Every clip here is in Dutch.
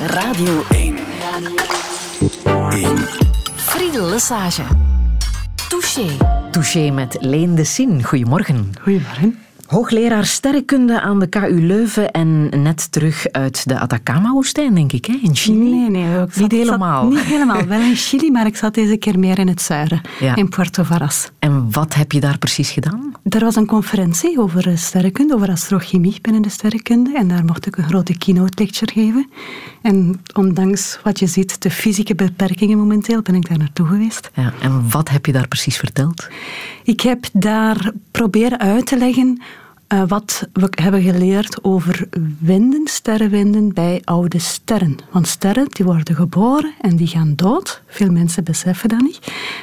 Radio 1. 1. Friedel Lesage. Touché. Touché met Leen de Sien. Goedemorgen. Goedemorgen. Hoogleraar sterrenkunde aan de KU Leuven en net terug uit de Atacama-woestijn, denk ik, hè? in Chili? Nee, nee. Niet helemaal. niet helemaal. Wel in Chili, maar ik zat deze keer meer in het zuiden, in Puerto Varas. En wat heb je daar precies gedaan? Er was een conferentie over sterrenkunde, over astrochemie binnen de sterrenkunde. En daar mocht ik een grote keynote lecture geven. En ondanks wat je ziet, de fysieke beperkingen momenteel, ben ik daar naartoe geweest. Ja, en wat heb je daar precies verteld? Ik heb daar proberen uit te leggen uh, wat we hebben geleerd over winden, sterrenwinden bij oude sterren. Want sterren die worden geboren en die gaan dood. Veel mensen beseffen dat niet.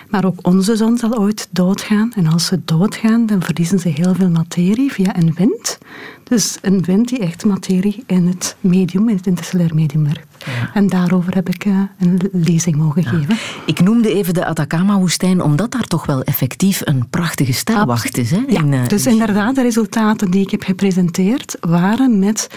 Maar ook onze zon zal ooit doodgaan. En als ze doodgaan, dan verliezen ze heel veel materie via een wind. Dus een wind die echt materie in het medium, in het interstellair medium werkt. En daarover heb ik uh, een lezing mogen geven. Ik noemde even de Atacama-woestijn, omdat daar toch wel effectief een prachtige sterwacht is. Hè? Ja, in, uh, dus inderdaad, de resultaten die ik heb gepresenteerd waren met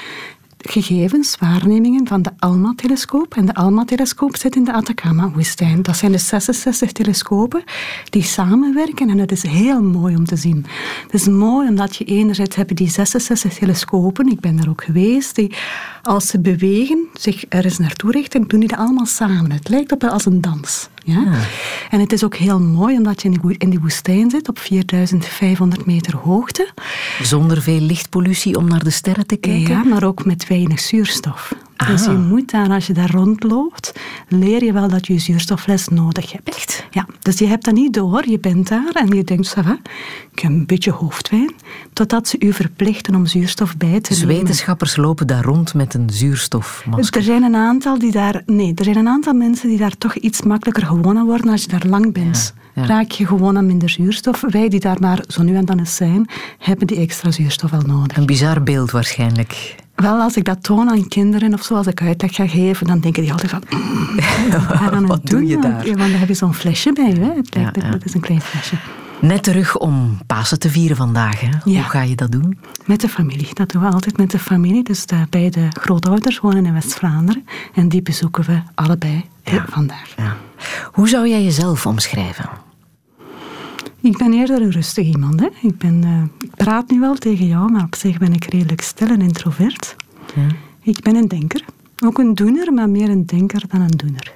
gegevens, waarnemingen van de ALMA-telescoop. En de ALMA-telescoop zit in de Atacama-woestijn. Dat zijn de 66 telescopen die samenwerken en het is heel mooi om te zien. Het is mooi omdat je enerzijds hebben die 66 telescopen, ik ben daar ook geweest, die als ze bewegen, zich ergens naartoe richten, doen die dat allemaal samen. Het lijkt op als een dans. Ja? En het is ook heel mooi omdat je in die woestijn zit op 4500 meter hoogte. Zonder veel lichtpollutie om naar de sterren te kijken? Ja, maar ook met weinig zuurstof. Dus je moet daar, als je daar rondloopt, leer je wel dat je zuurstofles nodig hebt. Echt? Ja, dus je hebt dat niet door. Je bent daar en je denkt, va, ik heb een beetje hoofdwijn. Totdat ze u verplichten om zuurstof bij te dus nemen. wetenschappers lopen daar rond met een zuurstofmasker? Er zijn een aantal die daar... Nee, er zijn een aantal mensen die daar toch iets makkelijker gewoon aan worden als je daar lang bent. Raak je gewoon aan minder zuurstof. Wij die daar maar zo nu en dan eens zijn, hebben die extra zuurstof wel nodig. Een bizar beeld waarschijnlijk. Wel, als ik dat toon aan kinderen of zo, als ik uitleg ga geven, dan denken die altijd van... Mm, wat doe je daar? Want dan heb je zo'n flesje bij je. Het lijkt, ja, ja. is een klein flesje. Net terug om Pasen te vieren vandaag. Hè? Hoe ga je dat doen? Met de familie. Dat doen we altijd met de familie. Dus de beide grootouders wonen in West-Vlaanderen. En die bezoeken we allebei vandaag. Hoe zou jij jezelf omschrijven? Ik ben eerder een rustig iemand. Hè. Ik, ben, uh, ik praat nu wel tegen jou, maar op zich ben ik redelijk stil en introvert. Ja. Ik ben een denker. Ook een doener, maar meer een denker dan een doener.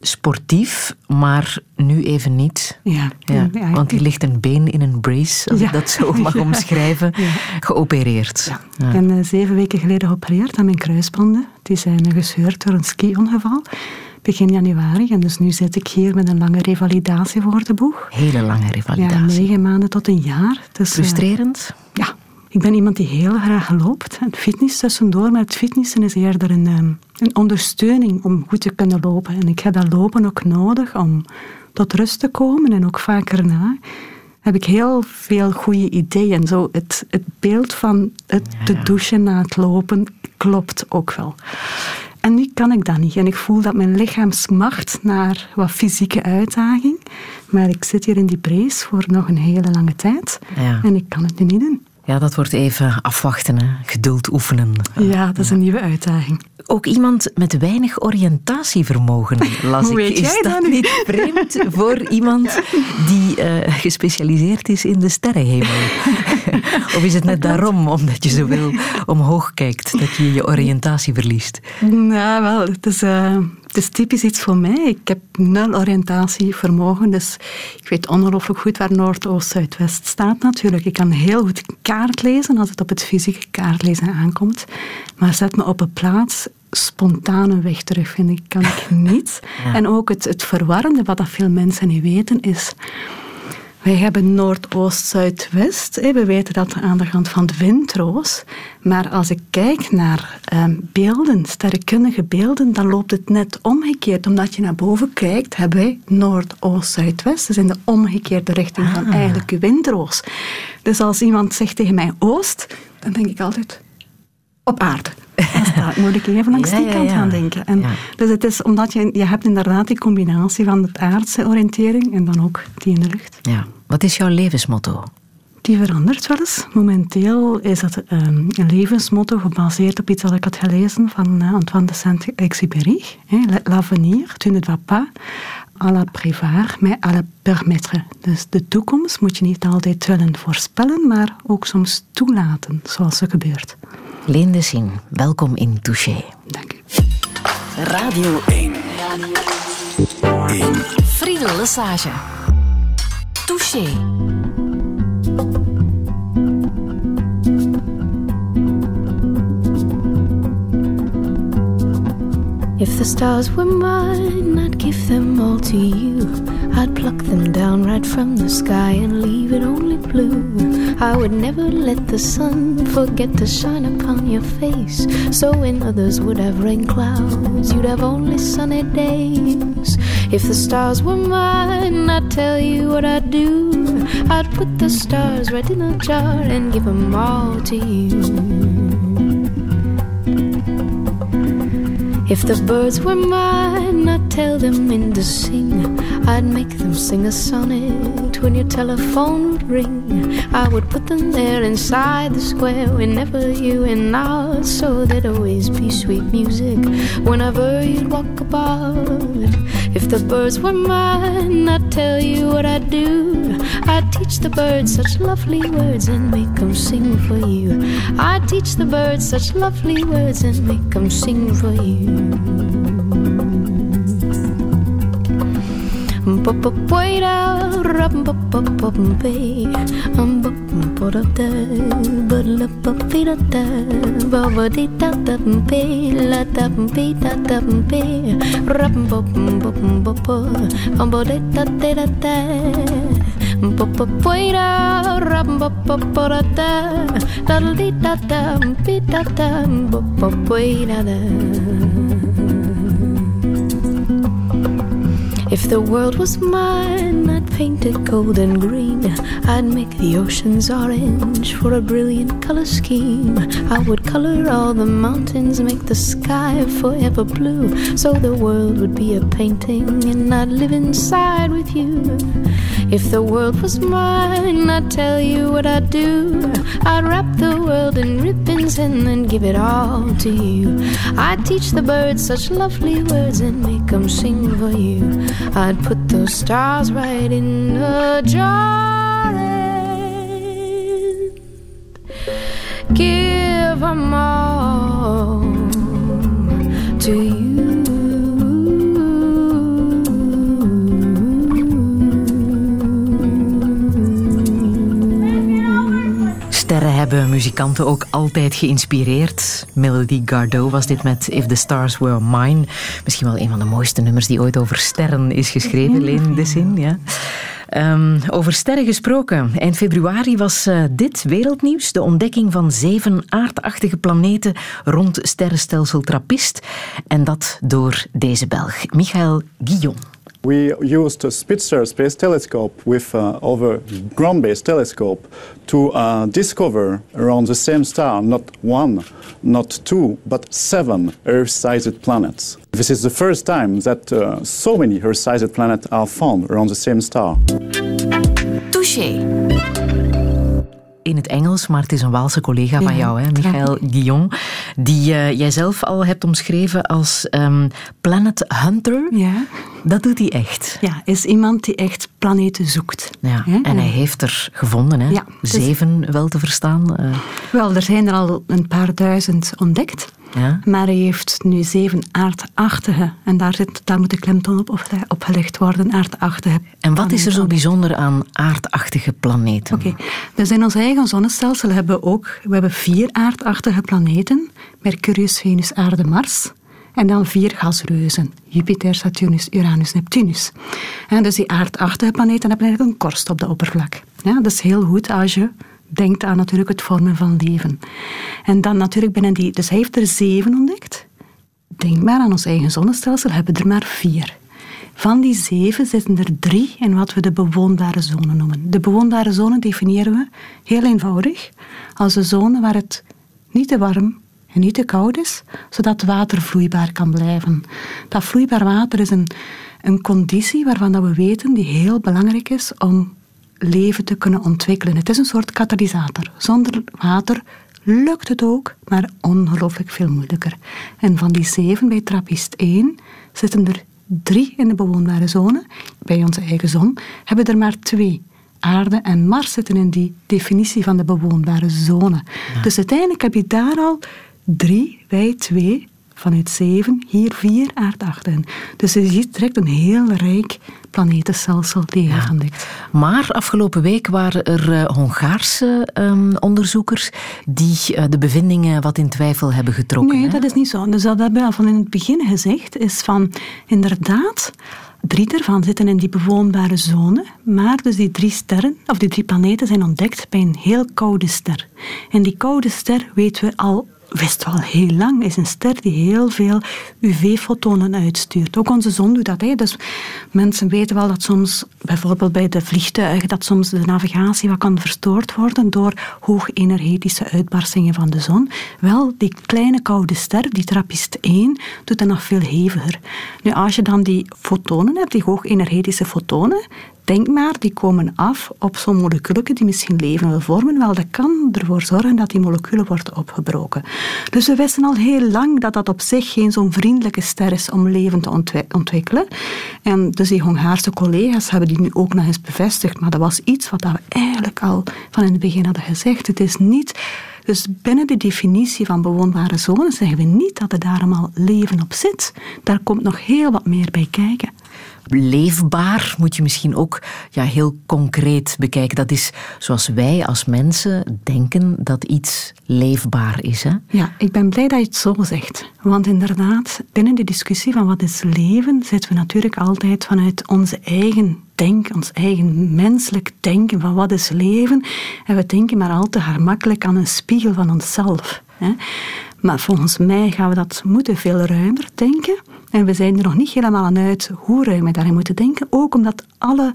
Sportief, maar nu even niet. Ja. ja. want je ligt een been in een brace, als ik dat zo mag omschrijven. Geopereerd. Ik ben uh, zeven weken geleden geopereerd aan mijn kruisbanden. Die zijn gescheurd door een ski-ongeval begin januari. En dus nu zit ik hier met een lange revalidatie voor de boeg. Hele lange revalidatie. Ja, negen maanden tot een jaar. Dus, Frustrerend? Uh, ja. Ik ben iemand die heel graag loopt. En fitness tussendoor, maar het fitnessen is eerder een, um, een ondersteuning om goed te kunnen lopen. En ik heb dat lopen ook nodig om tot rust te komen en ook vaker na heb ik heel veel goede ideeën. Zo het, het beeld van het te douchen na het lopen klopt ook wel. En nu kan ik dat niet. En ik voel dat mijn lichaam smacht naar wat fysieke uitdaging. Maar ik zit hier in die brace voor nog een hele lange tijd. Ja. En ik kan het nu niet doen. Ja, dat wordt even afwachten, hè? geduld oefenen. Ja, dat is een nieuwe uitdaging. Ook iemand met weinig oriëntatievermogen, las Hoe ik. Weet is jij dat dan? niet vreemd voor iemand die uh, gespecialiseerd is in de sterrenhemel? of is het net daarom, omdat je zo wil omhoog kijkt, dat je je oriëntatie verliest? Nou, wel, het is, uh, het is typisch iets voor mij. Ik heb nul oriëntatievermogen, dus ik weet ongelooflijk goed waar Noord, Oost, Zuid, West staat natuurlijk. Ik kan heel goed kaart lezen als het op het fysieke kaartlezen aankomt. Maar zet me op een plaats spontane weg terugvinden kan ik niet. Ja. En ook het, het verwarrende, wat dat veel mensen niet weten, is... Wij hebben Noord, Oost, Zuid, West. We weten dat aan de hand van de windroos. Maar als ik kijk naar um, beelden, sterrenkundige beelden, dan loopt het net omgekeerd. Omdat je naar boven kijkt, hebben wij Noord, Oost, Zuid, West. Dus in de omgekeerde richting van Ah. eigenlijk uw windroos. Dus als iemand zegt tegen mij Oost, dan denk ik altijd op aarde. Dan moet ik even langs die kant gaan denken. En. Dus het is omdat je, je hebt inderdaad die combinatie van de aardse oriëntering en dan ook die in de lucht. Ja. Wat is jouw levensmotto? Die verandert wel eens. Momenteel is dat um, een levensmotto gebaseerd op iets dat ik had gelezen van uh, Antoine de Saint-Exupéry. L'avenir, tu ne dois pas à la prévoir, mais à la permettre. Dus de toekomst moet je niet altijd willen voorspellen, maar ook soms toelaten, zoals er gebeurt. Leen de Zin, welkom in Touché. Dank u. Radio 1. Radio 1. Friedel Lesage. Touché. If the stars were mine, I'd give them all to you. I'd pluck them down right from the sky and leave it only blue. I would never let the sun forget to shine upon your face. So when others would have rain clouds, you'd have only sunny days. If the stars were mine, I'd tell you what I'd do. I'd put the stars right in a jar and give them all to you. If the birds were mine, I'd tell them in to sing. I'd make them sing a sonnet when your telephone would ring. I would put them there inside the square whenever you and out, so there'd always be sweet music whenever you'd walk about. If the birds were mine, I'd tell you what I'd do. I'd teach the birds such lovely words and make them sing for you. I'd teach the birds such lovely words and make them sing for you. da da da da da If the world was mine, I'd paint it gold and green. I'd make the oceans orange for a brilliant color scheme. I would color all the mountains, make the sky forever blue. So the world would be a painting, and I'd live inside with you. If the world was mine, I'd tell you what I'd do. I'd wrap the world in ribbons and then give it all to you. I'd teach the birds such lovely words and make them sing for you. I'd put those stars right in a jar and give them all to you. Hebben muzikanten ook altijd geïnspireerd. Melody Gardot was dit met If the Stars Were Mine. Misschien wel een van de mooiste nummers die ooit over sterren is geschreven, Leen de Zin. Ja. Um, over sterren gesproken. Eind februari was uh, dit wereldnieuws. De ontdekking van zeven aardachtige planeten rond sterrenstelsel Trappist. En dat door deze Belg, Michael Guillon. We used a Spitzer Space Telescope with uh, over ground-based telescope to uh, discover around the same star not one, not two, but seven Earth-sized planets. This is the first time that uh, so many Earth-sized planets are found around the same star. Touché. In het Engels, maar het is een Waalse collega van jou, hè, Michael Guillon, die uh, jij zelf al hebt omschreven als um, Planet Hunter. Ja. Dat doet hij echt. Ja, is iemand die echt planeten zoekt. Ja, en hij heeft er gevonden, hè? Ja, Zeven wel te verstaan. Uh. Wel, er zijn er al een paar duizend ontdekt. Ja. Maar hij heeft nu zeven aardachtige. En daar, zit, daar moet de klemtoon op, op gelegd worden, aardachtige. En wat is er zo bijzonder aan aardachtige planeten? Oké, okay. dus in ons eigen zonnestelsel hebben we ook we hebben vier aardachtige planeten. Mercurius, Venus, Aarde, Mars. En dan vier gasreuzen. Jupiter, Saturnus, Uranus, Neptunus. En dus die aardachtige planeten hebben eigenlijk een korst op de oppervlak. Ja, dat is heel goed als je denkt aan natuurlijk het vormen van leven. En dan natuurlijk binnen die... Dus hij heeft er zeven ontdekt. Denk maar aan ons eigen zonnestelsel, hebben er maar vier. Van die zeven zitten er drie in wat we de bewoonbare zone noemen. De bewoonbare zone definiëren we heel eenvoudig als een zone waar het niet te warm en niet te koud is, zodat water vloeibaar kan blijven. Dat vloeibaar water is een, een conditie waarvan dat we weten die heel belangrijk is om leven te kunnen ontwikkelen. Het is een soort katalysator. Zonder water lukt het ook, maar ongelooflijk veel moeilijker. En van die zeven bij Trappist 1 zitten er drie in de bewoonbare zone. Bij onze eigen zon hebben er maar twee. Aarde en Mars zitten in die definitie van de bewoonbare zone. Dus uiteindelijk heb je daar al drie, wij twee, vanuit zeven, hier vier aardachten. Dus je ziet direct een heel rijk planetenstelsel die je ja. Maar afgelopen week waren er uh, Hongaarse um, onderzoekers die uh, de bevindingen wat in twijfel hebben getrokken. Nee, hè? dat is niet zo. Dus dat hebben we al van in het begin gezegd, is van inderdaad... Drie daarvan zitten in die bewoonbare zone, maar dus die drie sterren, of die drie planeten, zijn ontdekt bij een heel koude ster. En die koude ster weten we al wist wel heel lang, is een ster die heel veel UV-fotonen uitstuurt. Ook onze zon doet dat. Hè. Dus mensen weten wel dat soms, bijvoorbeeld bij de vliegtuigen, dat soms de navigatie wat kan verstoord worden door hoogenergetische uitbarstingen van de zon. Wel, die kleine koude ster, die Trappist 1, doet dat nog veel heviger. Nu, als je dan die fotonen hebt, die hoogenergetische fotonen, Denk maar, die komen af op zo'n moleculen die misschien leven wil vormen. Wel, dat kan ervoor zorgen dat die moleculen worden opgebroken. Dus we wisten al heel lang dat dat op zich geen zo'n vriendelijke ster is om leven te ontwikkelen. En dus die Hongaarse collega's hebben die nu ook nog eens bevestigd. Maar dat was iets wat we eigenlijk al van in het begin hadden gezegd. Het is niet... Dus binnen de definitie van bewoonbare zones zeggen we niet dat er daar allemaal leven op zit. Daar komt nog heel wat meer bij kijken leefbaar moet je misschien ook ja, heel concreet bekijken. Dat is zoals wij als mensen denken dat iets leefbaar is. Hè? Ja, ik ben blij dat je het zo zegt. Want inderdaad, binnen de discussie van wat is leven, zitten we natuurlijk altijd vanuit onze eigen denken, ons eigen menselijk denken van wat is leven. En we denken maar al te gemakkelijk aan een spiegel van onszelf. Hè? Maar volgens mij gaan we dat moeten veel ruimer denken. En we zijn er nog niet helemaal aan uit hoe ruim we daarin moeten denken. Ook omdat alle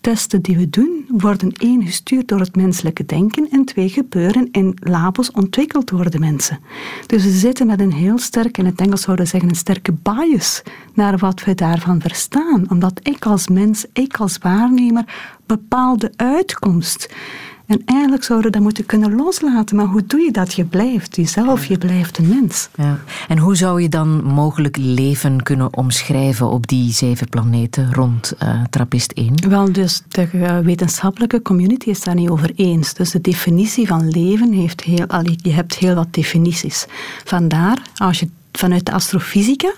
testen die we doen, worden één gestuurd door het menselijke denken en twee gebeuren in labos ontwikkeld door de mensen. Dus we zitten met een heel sterk, in het Engels zouden we zeggen, een sterke bias naar wat we daarvan verstaan. Omdat ik als mens, ik als waarnemer, bepaalde uitkomst en eigenlijk zouden we dat moeten kunnen loslaten. Maar hoe doe je dat? Je blijft jezelf, je blijft een mens. Ja. En hoe zou je dan mogelijk leven kunnen omschrijven op die zeven planeten rond uh, Trappist 1? Wel, dus de uh, wetenschappelijke community is daar niet over eens. Dus de definitie van leven heeft heel, je hebt heel wat definities. Vandaar, als je vanuit de astrofysica,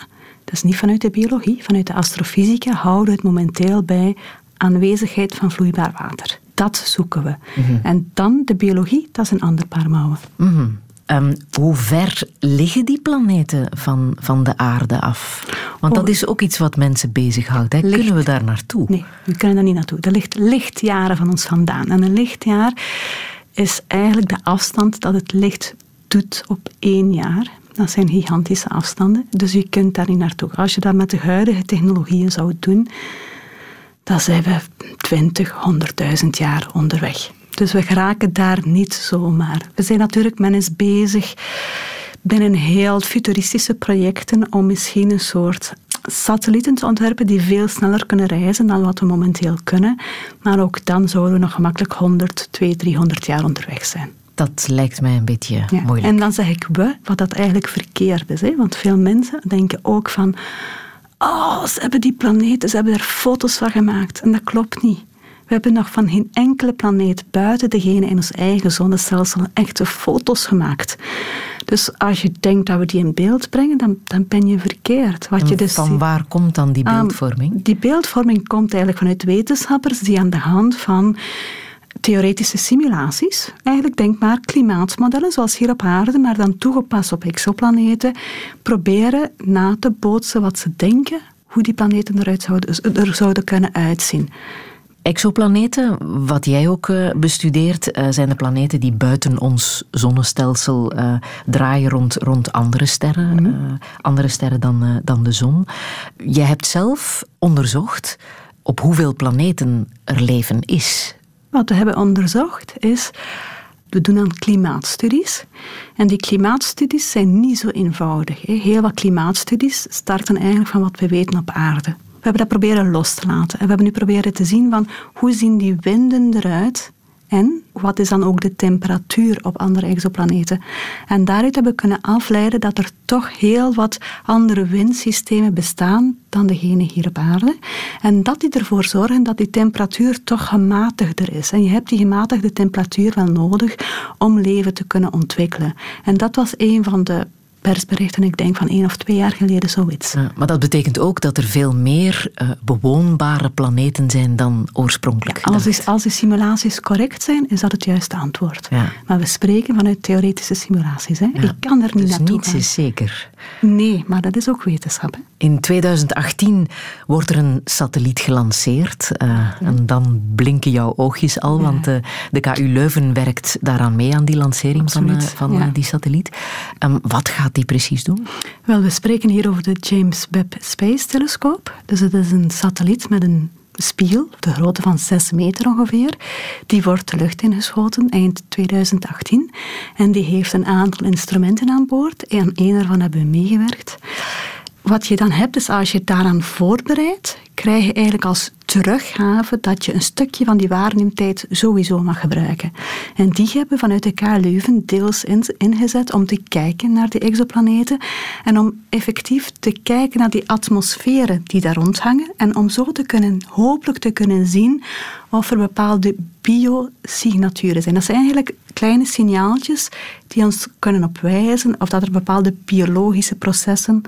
dat is niet vanuit de biologie, vanuit de astrofysica houden we het momenteel bij aanwezigheid van vloeibaar water. Dat zoeken we. Mhm. En dan de biologie, dat is een ander paar mouwen. Mm hoe ver liggen die planeten van, van de aarde af? Want dat oh. is ook iets wat mensen bezighoudt. Hè? Kunnen we daar naartoe? Nee, we kunnen daar niet naartoe. Er ligt lichtjaren van ons vandaan. En een lichtjaar is eigenlijk de afstand dat het licht doet op één jaar. Dat zijn gigantische afstanden. Dus je kunt daar niet naartoe. Als je dat met de huidige technologieën zou doen, dan zijn we 20, 100.000 jaar onderweg. Dus we geraken daar niet zomaar. We zijn natuurlijk, men is bezig binnen heel futuristische projecten om misschien een soort satellieten te ontwerpen die veel sneller kunnen reizen dan wat we momenteel kunnen. Maar ook dan zouden we nog gemakkelijk 100, 200, 300 jaar onderweg zijn. Dat lijkt mij een beetje moeilijk. En dan zeg ik we, wat dat eigenlijk verkeerd is. Hè? Want veel mensen denken ook van oh, ze hebben die planeten, ze hebben er foto's van gemaakt. En dat klopt niet. We hebben nog van geen enkele planeet buiten degene in ons eigen zonnestelsel echte foto's gemaakt. Dus als je denkt dat we die in beeld brengen, dan, dan ben je verkeerd. Wat je dus van waar komt dan die beeldvorming? die beeldvorming komt eigenlijk vanuit wetenschappers die aan de hand van theoretische simulaties. Eigenlijk denk maar klimaatmodellen zoals hier op aarde, maar dan toegepast op exoplaneten. Proberen na te bootsen wat ze denken, hoe die planeten eruit zouden, er zouden kunnen uitzien. Exoplaneten, wat jij ook uh, bestudeert, uh, zijn de planeten die buiten ons zonnestelsel uh, draaien rond, rond andere sterren, mm andere sterren dan, dan de zon. Jij hebt zelf onderzocht op hoeveel planeten er leven is. Wat we hebben onderzocht is, we doen aan klimaatstudies. En die klimaatstudies zijn niet zo eenvoudig. Heel wat klimaatstudies starten eigenlijk van wat we weten op aarde. We hebben dat proberen los te laten. En we hebben nu proberen te zien van hoe zien die winden eruit en wat is dan ook de temperatuur op andere exoplaneten? En daaruit hebben we kunnen afleiden dat er toch heel wat andere windsystemen bestaan dan degene hier op aarde. En dat die ervoor zorgen dat die temperatuur toch gematigder is. En je hebt die gematigde temperatuur wel nodig om leven te kunnen ontwikkelen. En dat was een van de persberichten, ik denk van één of twee jaar geleden zoiets. Ja, maar dat betekent ook dat er veel meer uh, bewoonbare planeten zijn dan oorspronkelijk ja, als, als de simulaties correct zijn, is dat het juiste antwoord. Ja. Maar we spreken vanuit theoretische simulaties. Hè. Ik kan er niet dus naartoe niets is zeker. Nee, maar dat is ook wetenschap. Hè. In 2018 wordt er een satelliet gelanceerd. Uh, en dan blinken jouw oogjes al, want uh, de KU Leuven werkt daaraan mee aan die lancering Absoluut. van, van die satelliet. Um, wat gaat die precies doen? Wel, we spreken hier over de James Webb Space Telescope. Dus het is een satelliet met een spiegel, de grootte van 6 meter ongeveer. Die wordt de lucht ingeschoten eind 2018. En die heeft een aantal instrumenten aan boord. En één daarvan hebben we meegewerkt. Wat je dan hebt, is als je daaraan voorbereidt, krijg je eigenlijk als teruggave dat je een stukje van die waarnemtijd sowieso mag gebruiken. En die hebben vanuit de KU Leuven deels ingezet om te kijken naar die exoplaneten en om effectief te kijken naar die atmosferen die daar rondhangen en om zo te kunnen, hopelijk te kunnen zien of er bepaalde biosignaturen zijn. Dat zijn eigenlijk kleine signaaltjes die ons kunnen opwijzen of dat er bepaalde biologische processen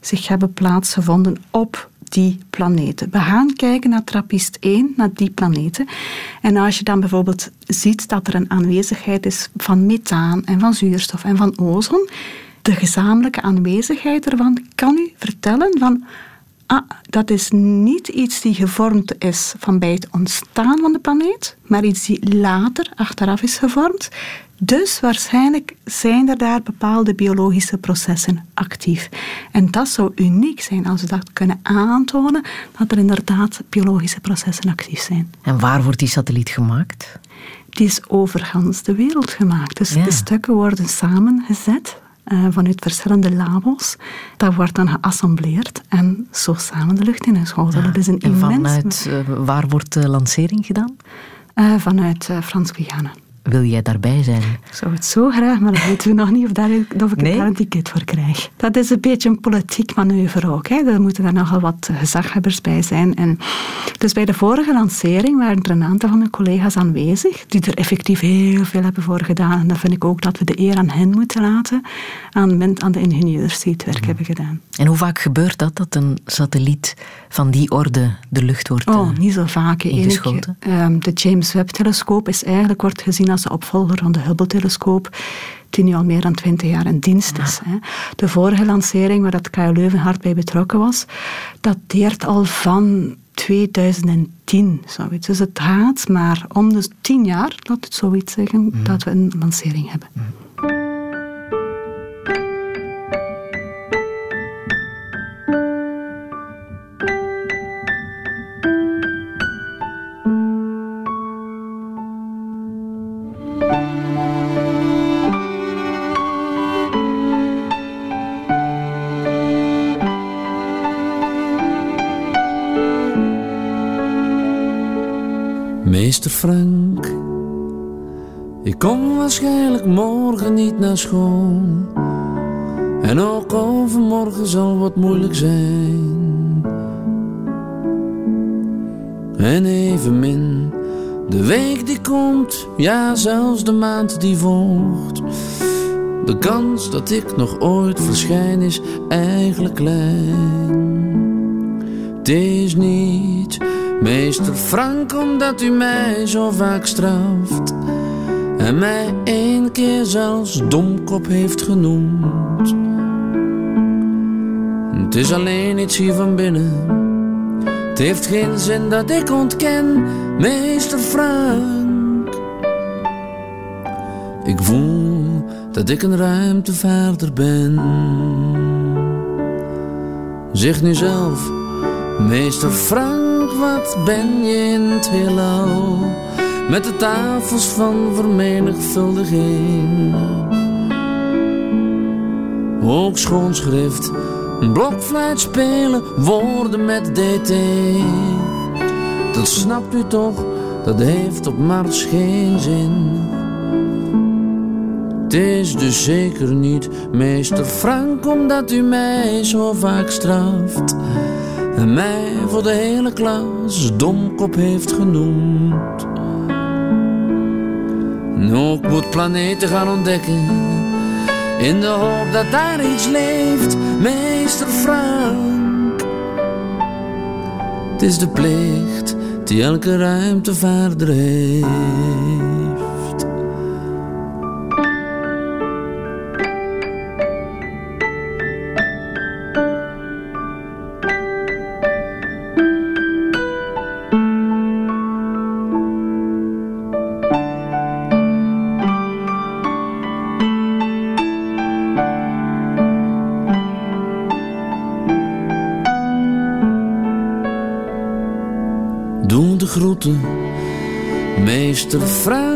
zich hebben plaatsgevonden op die planeten. We gaan kijken naar Trappist 1, naar die planeten. En als je dan bijvoorbeeld ziet dat er een aanwezigheid is van methaan en van zuurstof en van ozon, de gezamenlijke aanwezigheid ervan kan u vertellen van ah, dat is niet iets die gevormd is van bij het ontstaan van de planeet, maar iets die later, achteraf is gevormd. Dus waarschijnlijk zijn er daar bepaalde biologische processen actief. En dat zou uniek zijn als we dat kunnen aantonen, dat er inderdaad biologische processen actief zijn. En waar wordt die satelliet gemaakt? Die is overgans de wereld gemaakt. Dus de stukken worden samengezet uh, vanuit verschillende labels. Dat wordt dan geassembleerd en zo samen de lucht in Ja. Dat is een en vanuit, uh, waar wordt de lancering gedaan? Uh, vanuit Frans-Guyana. Wil jij daarbij zijn? Ik zou het zo graag, maar dan weten we nog niet of, daar, of ik daar een ticket voor krijg. Dat is een beetje een politiek manoeuvre ook. Hè. Er moeten daar nogal wat gezaghebbers bij zijn. En dus bij de vorige lancering waren er een aantal van mijn collega's aanwezig, die er effectief heel veel hebben voor gedaan. En dan vind ik ook dat we de eer aan hen moeten laten, aan, aan de ingenieurs die het werk hebben gedaan. En hoe vaak gebeurt dat, dat een satelliet van die orde de lucht wordt Oh, niet zo vaak. Ingeschoten? Ehm, de James Webb-telescoop is eigenlijk, wordt gezien als de opvolger van de Hubble-telescoop, die nu al meer dan twintig jaar in dienst is. Hè. De vorige lancering, waar dat KU Leuven hard bij betrokken was, dateert al van 2010, zoiets. Dus het gaat maar om de tien jaar, laat het zoiets zeggen, mm. dat we een lancering hebben. Mm. Frank, ik kom waarschijnlijk morgen niet naar school. En ook overmorgen zal wat moeilijk zijn. En evenmin de week die komt, ja zelfs de maand die volgt. De kans dat ik nog ooit verschijn is eigenlijk klein. Het is niet Meester Frank, omdat u mij zo vaak straft en mij één keer zelfs domkop heeft genoemd. Het is alleen iets hier van binnen. Het heeft geen zin dat ik ontken, meester Frank. Ik voel dat ik een ruimtevaarder ben. Zeg nu zelf, meester Frank wat ben je in het heelal met de tafels van vermenigvuldiging. Ook schoonschrift blokfluit spelen, woorden met DT. Dat snapt u toch, dat heeft op Mars geen zin. Het is dus zeker niet meester Frank, omdat u mij zo vaak straft. En mij voor de hele klas domkop heeft genoemd. En ook moet planeten gaan ontdekken. In de hoop dat daar iets leeft, meester Frank. Het is de plicht die elke ruimtevaarder heeft.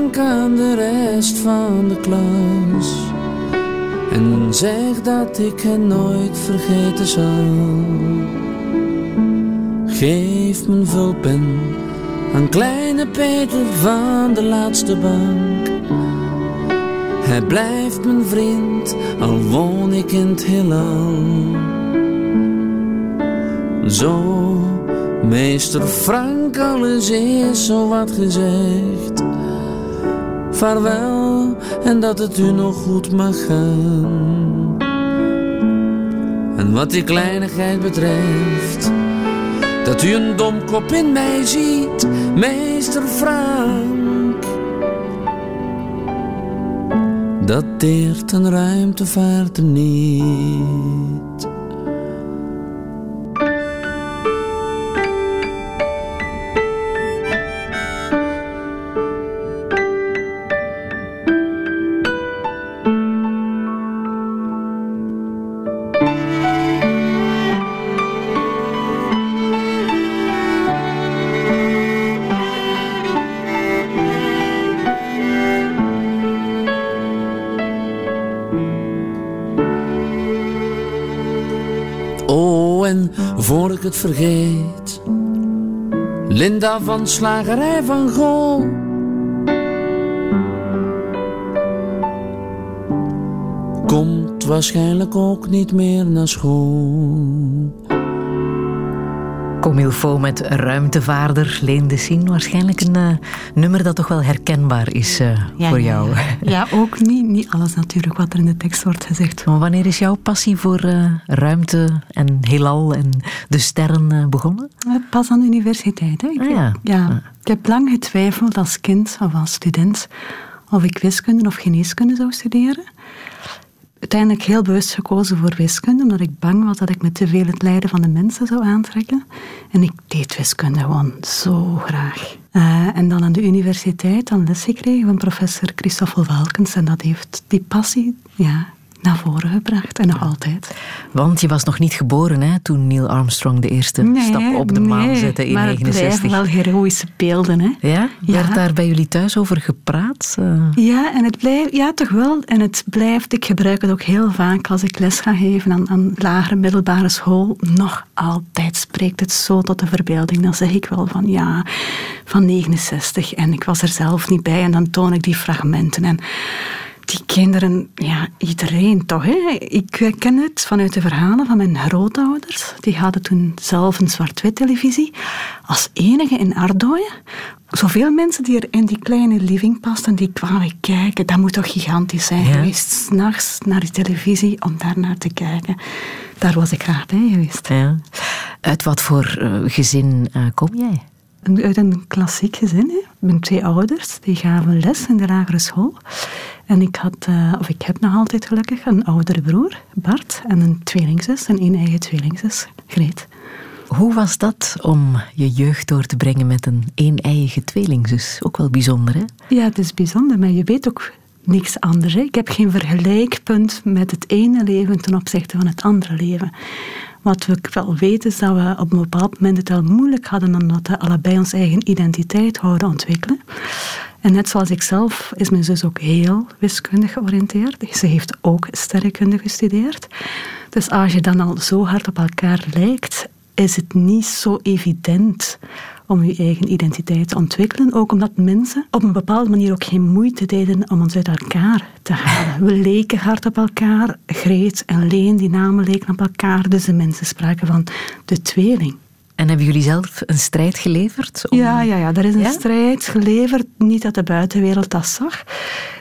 Frank aan de rest van de klas. En zeg dat ik hen nooit vergeten zal. Geef mijn vulpen aan kleine Peter van de laatste bank. Hij blijft mijn vriend, al woon ik in het heelal. Zo Meester Frank, alles is zo wat gezegd. Vaarwel en dat het u nog goed mag gaan. En wat die kleinigheid betreft, dat u een domkop in mij ziet, meester Frank. Dat deert een ruimtevaart niet. Vergeet. Linda van Slagerij van Gool. Komt waarschijnlijk ook niet meer naar school. Met ruimtevaarder Leen de Sien. Waarschijnlijk een uh, nummer dat toch wel herkenbaar is uh, ja, voor jou. Ja, ja. ook niet, niet alles natuurlijk wat er in de tekst wordt gezegd. Maar wanneer is jouw passie voor uh, ruimte en heelal en de sterren begonnen? Pas aan de universiteit. Hè. Ik, ah, ja. Ja, ik heb lang getwijfeld als kind of als student of ik wiskunde of geneeskunde zou studeren uiteindelijk heel bewust gekozen voor wiskunde, omdat ik bang was dat ik me te veel het lijden van de mensen zou aantrekken. En ik deed wiskunde gewoon zo graag. Uh, en dan aan de universiteit dan les gekregen van professor Christoffel Valkens. En dat heeft die passie ja, naar voren gebracht en nog altijd. Want je was nog niet geboren hè, toen Neil Armstrong de eerste stap op de maan zette in 1969. maar het wel heroïsche beelden. Hè. Ja? Werd daar bij jullie thuis over gepraat? Uh... Ja, en het blijft, ja, toch wel. En het blijft, ik gebruik het ook heel vaak als ik les ga geven aan, aan lagere middelbare school. Nog altijd spreekt het zo tot de verbeelding. Dan zeg ik wel van ja, van 69 en ik was er zelf niet bij en dan toon ik die fragmenten. En die kinderen, ja, iedereen toch. Hè? Ik ken het vanuit de verhalen van mijn grootouders. Die hadden toen zelf een zwart-wit televisie. Als enige in Ardooien. Zoveel mensen die er in die kleine living pasten, die kwamen kijken. Dat moet toch gigantisch zijn ja. geweest. S'nachts naar die televisie om daar naar te kijken. Daar was ik graag bij geweest. Ja. Uit wat voor uh, gezin uh, kom jij? Uit een klassiek gezin. Hè. Mijn twee ouders die gaven les in de lagere school. En ik had, uh, of ik heb nog altijd gelukkig, een oudere broer, Bart, en een tweelingzus, een een eigen tweelingzus, Greet. Hoe was dat om je jeugd door te brengen met een een-eigen tweelingzus? Ook wel bijzonder, hè? Ja, het is bijzonder, maar je weet ook niks anders. Hè? Ik heb geen vergelijkpunt met het ene leven ten opzichte van het andere leven. Wat we wel weten is dat we op een bepaald moment het wel moeilijk hadden omdat we allebei onze eigen identiteit houden ontwikkelen. En net zoals ik zelf is mijn zus ook heel wiskundig georiënteerd. Ze heeft ook sterrenkunde gestudeerd. Dus als je dan al zo hard op elkaar lijkt, is het niet zo evident om je eigen identiteit te ontwikkelen. Ook omdat mensen op een bepaalde manier ook geen moeite deden om ons uit elkaar te halen. We leken hard op elkaar. Greet en Leen, die namen leken op elkaar. Dus de mensen spraken van de tweeling. En hebben jullie zelf een strijd geleverd? Ja, ja, ja, er is een strijd geleverd. Niet dat de buitenwereld dat zag.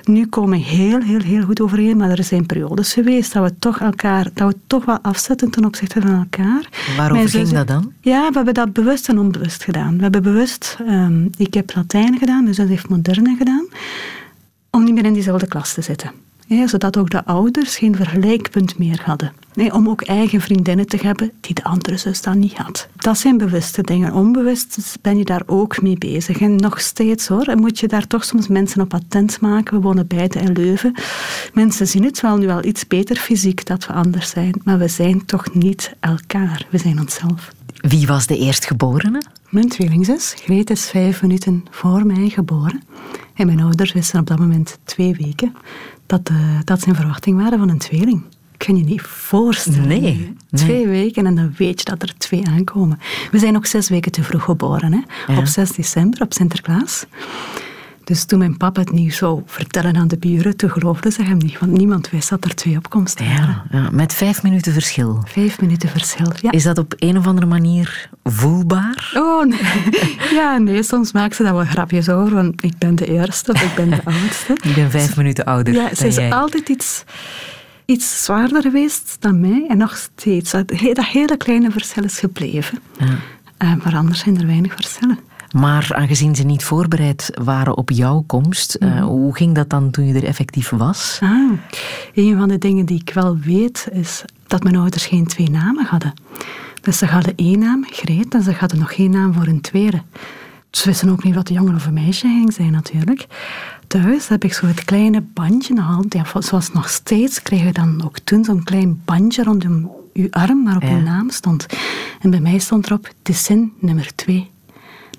Nu komen we heel, heel, heel goed overeen. Maar er zijn periodes geweest dat we toch elkaar, dat we toch wel afzetten ten opzichte van elkaar. Waarover ging dat dan? Ja, we hebben dat bewust en onbewust gedaan. We hebben bewust, um, ik heb Latijn gedaan, dus dat heeft moderne gedaan, om niet meer in diezelfde klas te zitten zodat ook de ouders geen vergelijkpunt meer hadden. om ook eigen vriendinnen te hebben die de andere zus dan niet had. Dat zijn bewuste dingen. Onbewust ben je daar ook mee bezig. En nog steeds hoor, moet je daar toch soms mensen op attent maken. We wonen beide in Leuven. Mensen zien het wel nu al iets beter fysiek dat we anders zijn. Maar we zijn toch niet elkaar. We zijn onszelf. Wie was de eerstgeborene? Mijn tweelingzus. Greet is vijf minuten voor mij geboren. En mijn ouders wisten op dat moment twee weken dat, uh, dat zijn verwachting waren van een tweeling. Kun je niet voorstellen. Nee, Twee weken en dan weet je dat er twee aankomen. We zijn ook zes weken te vroeg geboren. Hè? Op 6 december, op Sinterklaas. Dus toen mijn papa het nieuws zou vertellen aan de buren, toen geloofden ze hem niet, want niemand wist dat er twee opkomsten waren. Ja, met vijf minuten verschil. Vijf minuten verschil, ja. Is dat op een of andere manier voelbaar? Oh, nee. Ja, nee, soms maken ze daar wel grapjes over, want ik ben de eerste of ik ben de oudste. Ik ben vijf minuten ouder Ja, ze is altijd iets iets zwaarder geweest dan mij en nog steeds. Dat hele kleine verschil is gebleven. Ja. Uh, maar anders zijn er weinig verschillen. Maar aangezien ze niet voorbereid waren op jouw komst, eh, mhm. hoe ging dat dan toen je er effectief was? Ah, een van de dingen die ik wel weet is dat mijn ouders geen twee namen hadden. Dus ze hadden één naam, Greet, en ze hadden nog geen naam voor een tweede. Ze wisten ook niet wat de jongen of een meisje ging zijn natuurlijk. Thuis heb ik zo het kleine bandje nog ja, zoals nog steeds kregen we dan ook toen zo'n klein bandje rondom uw arm waarop ja. uw naam stond. En bij mij stond erop de zin nummer twee.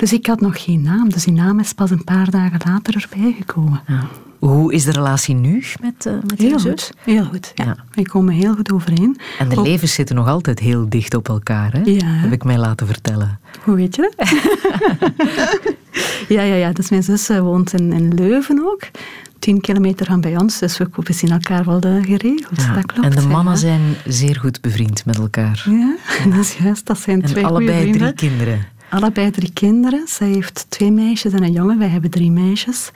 Dus ik had nog geen naam. Dus die naam is pas een paar dagen later erbij gekomen. Ja. Hoe is de relatie nu met, uh, met heel goed, Heel goed, ja. Wij komen heel goed overeen. En de levens zitten nog altijd heel dicht op elkaar, hè? Ja. Heb ik mij laten vertellen. Hoe weet je dat? ja, ja, ja. Dus mijn zus eh, woont in, in Leuven ook tien kilometer van bij ons, dus we, zien elkaar wel geregeld. Ja, dat klopt, en de mannen zijn zeer goed bevriend met elkaar. Ja, dat is juist. Dat zijn en twee allebei drie kinderen allebei drie kinderen. Zij heeft twee meisjes en een jongen. Wij hebben drie meisjes.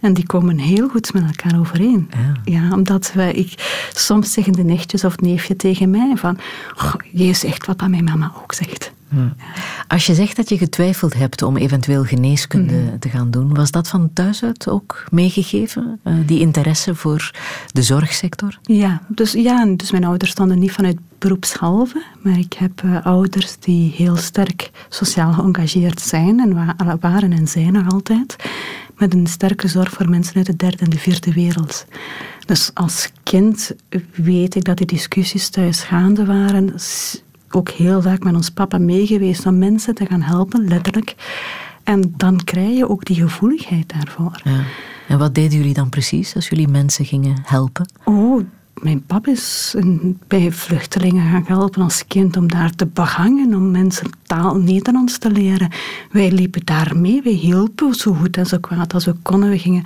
En die komen heel goed met elkaar overeen. Ja, ja omdat wij, ik, soms zeggen de nichtjes of neefje tegen mij van, oh, je zegt wat dat mijn mama ook zegt. Als je zegt dat je getwijfeld hebt om eventueel geneeskunde mhm. te gaan doen, was dat van thuis uit ook meegegeven? Uh, die interesse voor de zorgsector? Ja dus, ja, dus mijn ouders stonden niet vanuit beroepshalve, maar ik heb uh, ouders die heel sterk sociaal geëngageerd zijn en wa waren en zijn nog altijd, met een sterke zorg voor mensen uit de derde en de vierde wereld. Dus als kind weet ik dat die discussies thuis gaande waren ook heel vaak met ons papa meegeweest om mensen te gaan helpen, letterlijk. En dan krijg je ook die gevoeligheid daarvoor. Ja. En wat deden jullie dan precies als jullie mensen gingen helpen? Oh, mijn papa is bij vluchtelingen gaan helpen als kind om daar te begangen, om mensen taal Nederlands te leren. Wij liepen daar mee, wij hielpen zo goed en zo kwaad als we konden. We gingen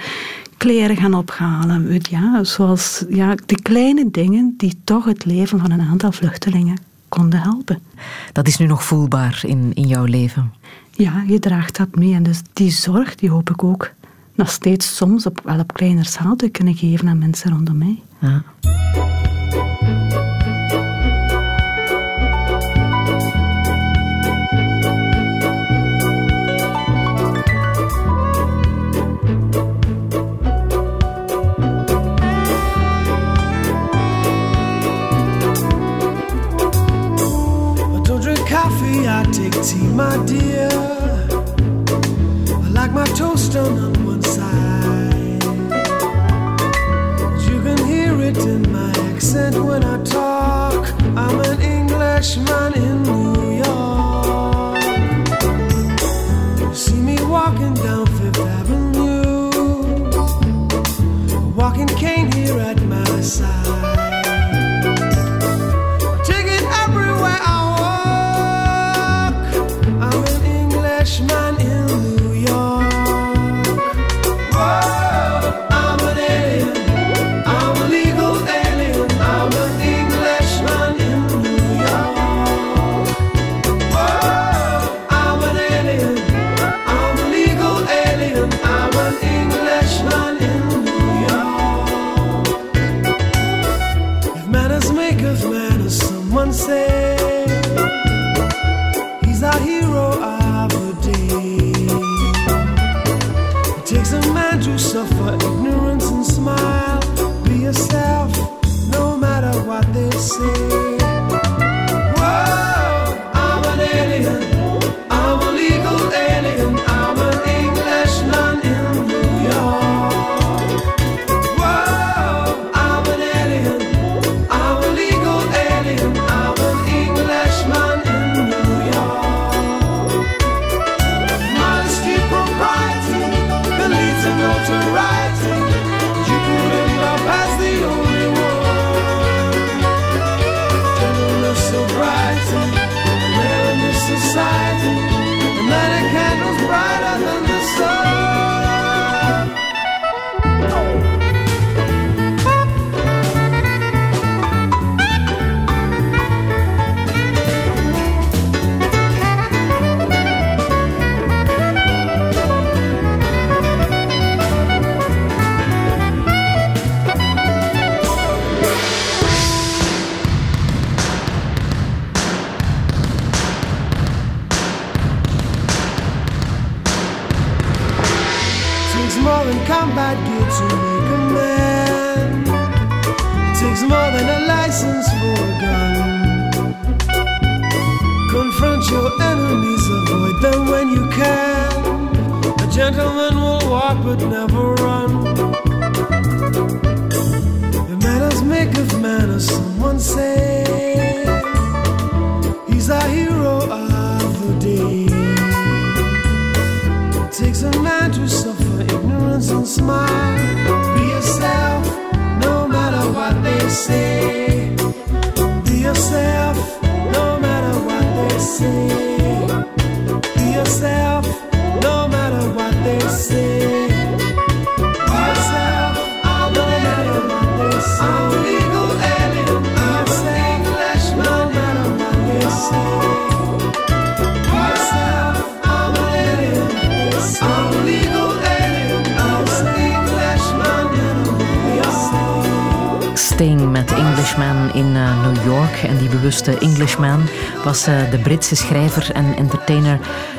kleren gaan ophalen. Ja, zoals ja, de kleine dingen die toch het leven van een aantal vluchtelingen konden helpen. Dat is nu nog voelbaar in, in jouw leven? Ja, je draagt dat mee. En dus die zorg, die hoop ik ook nog steeds soms op, wel op kleiner schaal te kunnen geven aan mensen rondom mij. Ja. Tea, my dear. I like my toast on one side. You can hear it in my accent when I talk. I'm an Englishman in New York. You see me walking down Fifth Avenue, walking cane here at my side. sunset. De Britse schrijver en entertainer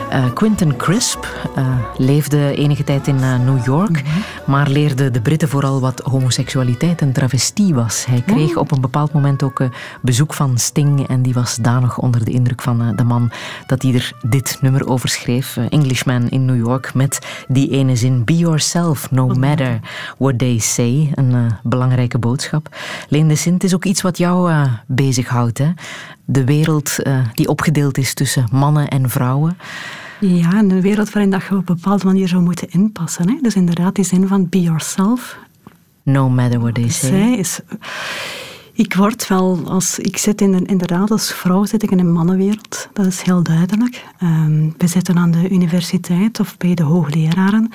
eh, Quentin Crisp. Eh, leefde enige tijd in eh, New York, maar leerde de Britten vooral wat homoseksualiteit en travestie was. Hij kreeg op een bepaald moment ook eh, bezoek van Sting en die was danig onder de indruk van eh, de man dat hij er dit nummer over schreef. eh, Englishman in New York met die ene zin Be yourself, no matter what they say. Een eh, belangrijke boodschap. Leen de Sint is ook iets wat jou eh, bezighoudt. Hè? De wereld eh, die opgedeeld is tussen mannen en vrouwen. Ja, en een wereld waarin dat je op een bepaalde manier zou moeten inpassen. Hè? Dus inderdaad, die zin van be yourself. No matter what they say. Zij is... Ik word wel, als, ik zit in een, inderdaad als vrouw zit ik in een mannenwereld. Dat is heel duidelijk. Ehm, we zitten aan de universiteit of bij de hoogleraren.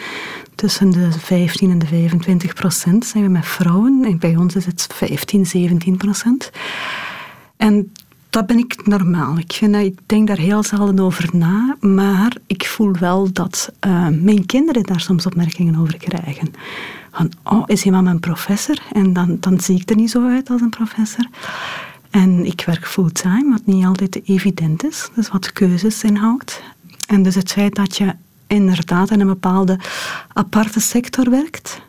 Tussen de 15 en de 25 procent zijn we met vrouwen. En bij ons is het 15, 17 procent. En dat ben ik normaal. Ik, denk daar heel zelden over na. Maar ik voel wel dat eh, mijn kinderen daar soms opmerkingen over krijgen. Van, oh, is iemand een professor? En dan, dan zie ik er niet zo uit als een professor. En ik werk fulltime, wat niet altijd evident is. Dus wat keuzes inhoudt. En dus het feit dat je inderdaad in een bepaalde aparte sector werkt...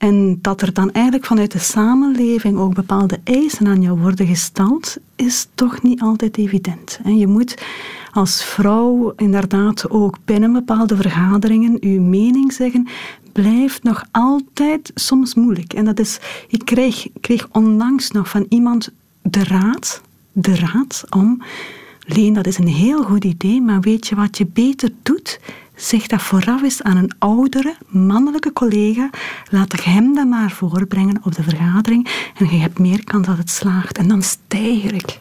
En dat er dan eigenlijk vanuit de samenleving ook bepaalde eisen aan jou worden gesteld, is toch niet altijd evident. En je moet als vrouw inderdaad ook binnen bepaalde vergaderingen uw mening zeggen, blijft nog altijd soms moeilijk. En dat is, ik kreeg, kreeg onlangs nog van iemand de raad, de raad om, Leen, dat is een heel goed idee, maar weet je wat je beter doet? Zeg dat vooraf eens aan een oudere, mannelijke collega. Laat hem dat maar voorbrengen op de vergadering. En je hebt meer kans dat het slaagt. En dan stijger ik.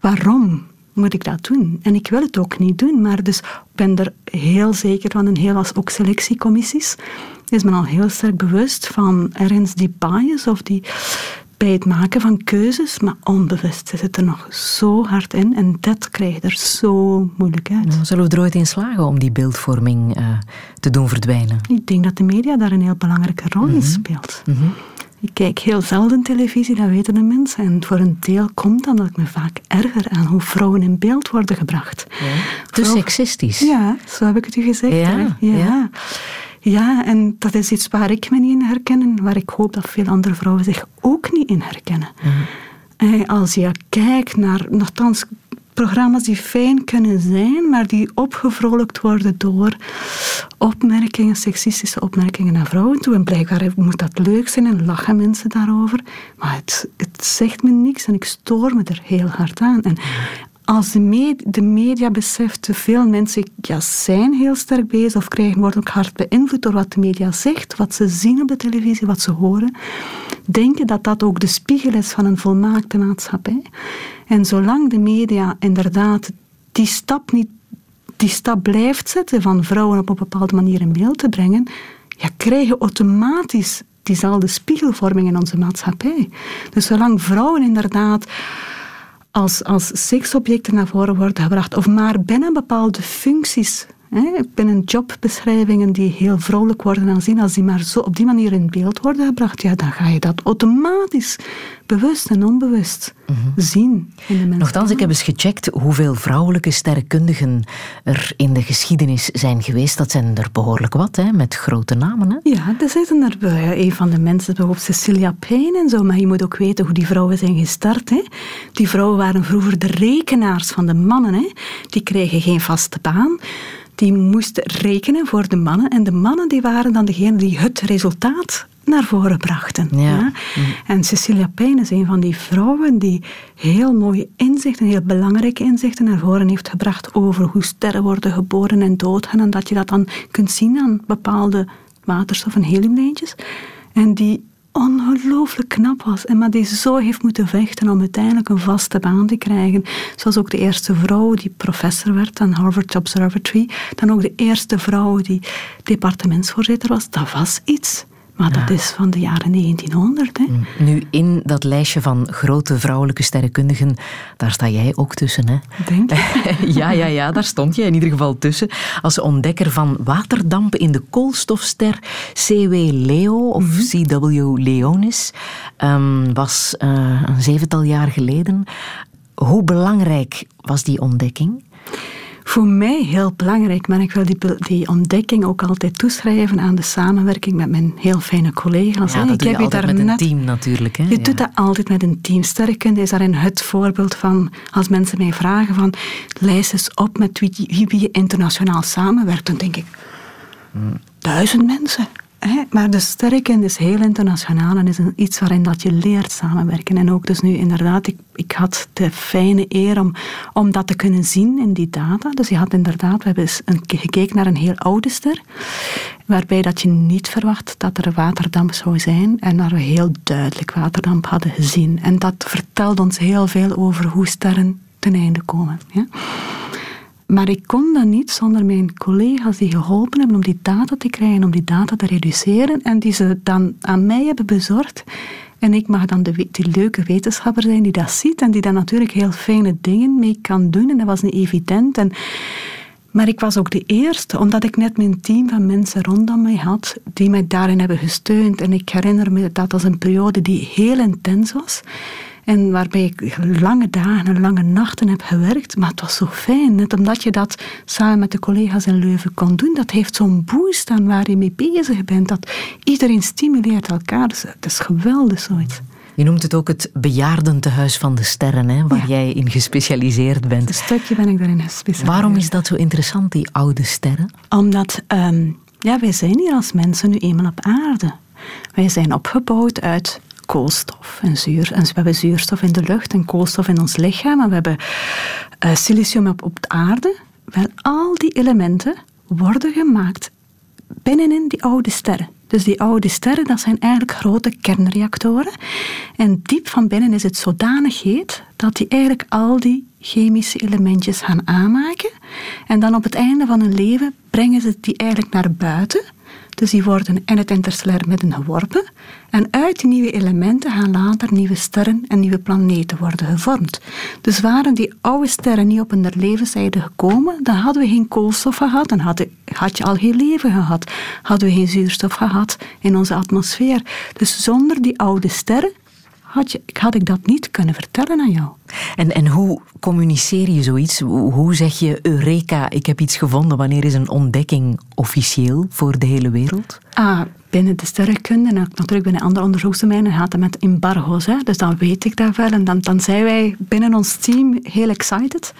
Waarom moet ik dat doen? En ik wil het ook niet doen. Maar dus ben er heel zeker van. En heel als ook selectiecommissies is men al heel sterk bewust van ergens die bias of die bij het maken van keuzes, maar onbewust zit het er nog zo hard in en dat krijg je er zo moeilijk uit. Zullen we er ooit in slagen om die beeldvorming uh, te doen verdwijnen? Ik denk dat de media daar een heel belangrijke rol in speelt. Mm -hmm. Ik kijk heel zelden televisie, dat weten de mensen. En voor een deel komt dan dat ik me vaak erger aan hoe vrouwen in beeld worden gebracht. Ja. Te seksistisch. Ja, zo heb ik het u gezegd. Ja, ja. ja. Ja, en dat is iets waar ik me niet in herken en waar ik hoop dat veel andere vrouwen zich ook niet in herkennen. Mm. Als je kijkt naar, nogthans, programma's die fijn kunnen zijn, maar die opgevrolijkt worden door opmerkingen, seksistische opmerkingen naar vrouwen toe. En blijkbaar moet dat leuk zijn en lachen mensen daarover. Maar het, het zegt me niks en ik stoor me er heel hard aan. En als de, de media beseft, veel mensen ja, zijn heel sterk bezig of krijgen, worden ook hard beïnvloed door wat de media zegt, wat ze zien op de televisie, wat ze horen, denken dat dat ook de spiegel is van een volmaakte maatschappij. En zolang de media inderdaad die stap, niet, die stap blijft zetten van vrouwen op een bepaalde manier in beeld te brengen, ja, krijgen automatisch diezelfde spiegelvorming in onze maatschappij. Dus zolang vrouwen inderdaad als, als seksobjecten naar voren worden gebracht, of maar binnen bepaalde functies. Binnen jobbeschrijvingen die heel vrolijk worden aanzien, als die maar zo op die manier in beeld worden gebracht, ja, dan ga je dat automatisch bewust en onbewust zien in de mensen. Nochtans, ik heb eens gecheckt hoeveel vrouwelijke sterrenkundigen er in de geschiedenis zijn geweest. Dat zijn er behoorlijk wat, hè, met grote namen. Hè? Ja, er zitten er bij. Een van de mensen, bijvoorbeeld Cecilia Payne en zo. Maar je moet ook weten hoe die vrouwen zijn gestart. Hè. Die vrouwen waren vroeger de rekenaars van de mannen. Hè. Die kregen geen vaste baan. Die moesten rekenen voor de mannen. En de mannen die waren dan degene die het resultaat naar voren brachten. Ja. En Cecilia Payne is een van die vrouwen die heel mooie inzichten, heel belangrijke inzichten naar voren heeft gebracht over hoe sterren worden geboren en doodgaan. En dat je dat dan kunt zien aan bepaalde waterstof- en heliumlijntjes. En die ongelooflijk knap was. En maar die zo heeft moeten vechten om uiteindelijk een vaste baan te krijgen. Zoals ook de eerste vrouw die professor werd aan Harvard Observatory. Dan ook de eerste vrouw die departementsvoorzitter was. Dat was iets. Maar dat is van de jaren 1900. Hè. Nu, in dat lijstje van grote vrouwelijke sterrenkundigen, daar sta jij ook tussen, hè? Denk ja, ja, ja, daar stond je in ieder geval tussen. Als ontdekker van waterdampen in de koolstofster CW Leo, of CW Leonis, ehm, was eh, een zevental jaar geleden. Hoe belangrijk was die ontdekking? Voor mij heel belangrijk, maar ik wil die, die ontdekking ook altijd toeschrijven aan de samenwerking met mijn heel fijne collega's. Ja, dat ik doe je heb altijd met een team natuurlijk. Hè? Je Ja. doet dat altijd met een team. Sterrenkunde is daarin het voorbeeld van, als mensen mij vragen van, lijst eens op met wie, je internationaal samenwerkt, dan denk ik, duizend mensen. Maar de sterrenkunde is heel internationaal en is een, iets waarin dat je leert samenwerken. En ook dus nu inderdaad, ik, ik had de fijne eer om, om dat te kunnen zien in die data. Dus je had inderdaad, we hebben eens een, gekeken naar een heel oude ster, waarbij dat je niet verwacht dat er waterdamp zou zijn en waar we heel duidelijk waterdamp hadden gezien. En dat vertelt ons heel veel over hoe sterren ten einde komen. Ja? Maar ik kon dat niet zonder mijn collega's die geholpen hebben om die data te krijgen, om die data te reduceren en die ze dan aan mij hebben bezorgd. En ik mag dan de, die leuke wetenschapper zijn die dat ziet en die daar natuurlijk heel fijne dingen mee kan doen. En dat was niet evident. En, maar ik was ook de eerste, omdat ik net mijn team van mensen rondom mij had, die mij daarin hebben gesteund. En ik herinner me dat als een periode die heel intens was. En waarbij ik lange dagen en lange nachten heb gewerkt. Maar het was zo fijn, net omdat je dat samen met de collega's in Leuven kon doen. Dat heeft zo'n boost aan waar je mee bezig bent. Dat iedereen stimuleert elkaar. Dus het is geweldig zoiets. Je noemt het ook het bejaardentehuis van de sterren, hè, waar Ja. jij in gespecialiseerd bent. Een stukje ben ik daarin gespecialiseerd. Waarom is dat zo interessant, die oude sterren? Omdat ehm, ja, wij zijn hier als mensen nu eenmaal op aarde. Wij zijn opgebouwd uit koolstof en zuur. En we hebben zuurstof in de lucht en koolstof in ons lichaam. En we hebben eh, silicium op, op de aarde. Wel, al die elementen worden gemaakt binnenin die oude sterren. Dus die oude sterren, dat zijn eigenlijk grote kernreactoren. En diep van binnen is het zodanig heet dat die eigenlijk al die chemische elementjes gaan aanmaken. En dan op het einde van hun leven brengen ze die eigenlijk naar buiten. Dus die worden in het interstellair midden geworpen. En uit die nieuwe elementen gaan later nieuwe sterren en nieuwe planeten worden gevormd. Dus waren die oude sterren niet op hun levenszijde gekomen, dan hadden we geen koolstof gehad, dan had, had je al geen leven gehad. Hadden we geen zuurstof gehad in onze atmosfeer. Dus zonder die oude sterren had, je, had ik dat niet kunnen vertellen aan jou. En, en hoe communiceer je zoiets? Hoe, zeg je Eureka, ik heb iets gevonden? Wanneer is een ontdekking officieel voor de hele wereld? Ah, binnen de sterrenkunde en ook natuurlijk binnen andere onderzoeksdomeinen gaat het met embargo's. Hè? Dus dan weet ik dat wel. En dan, dan zijn wij binnen ons team heel excited.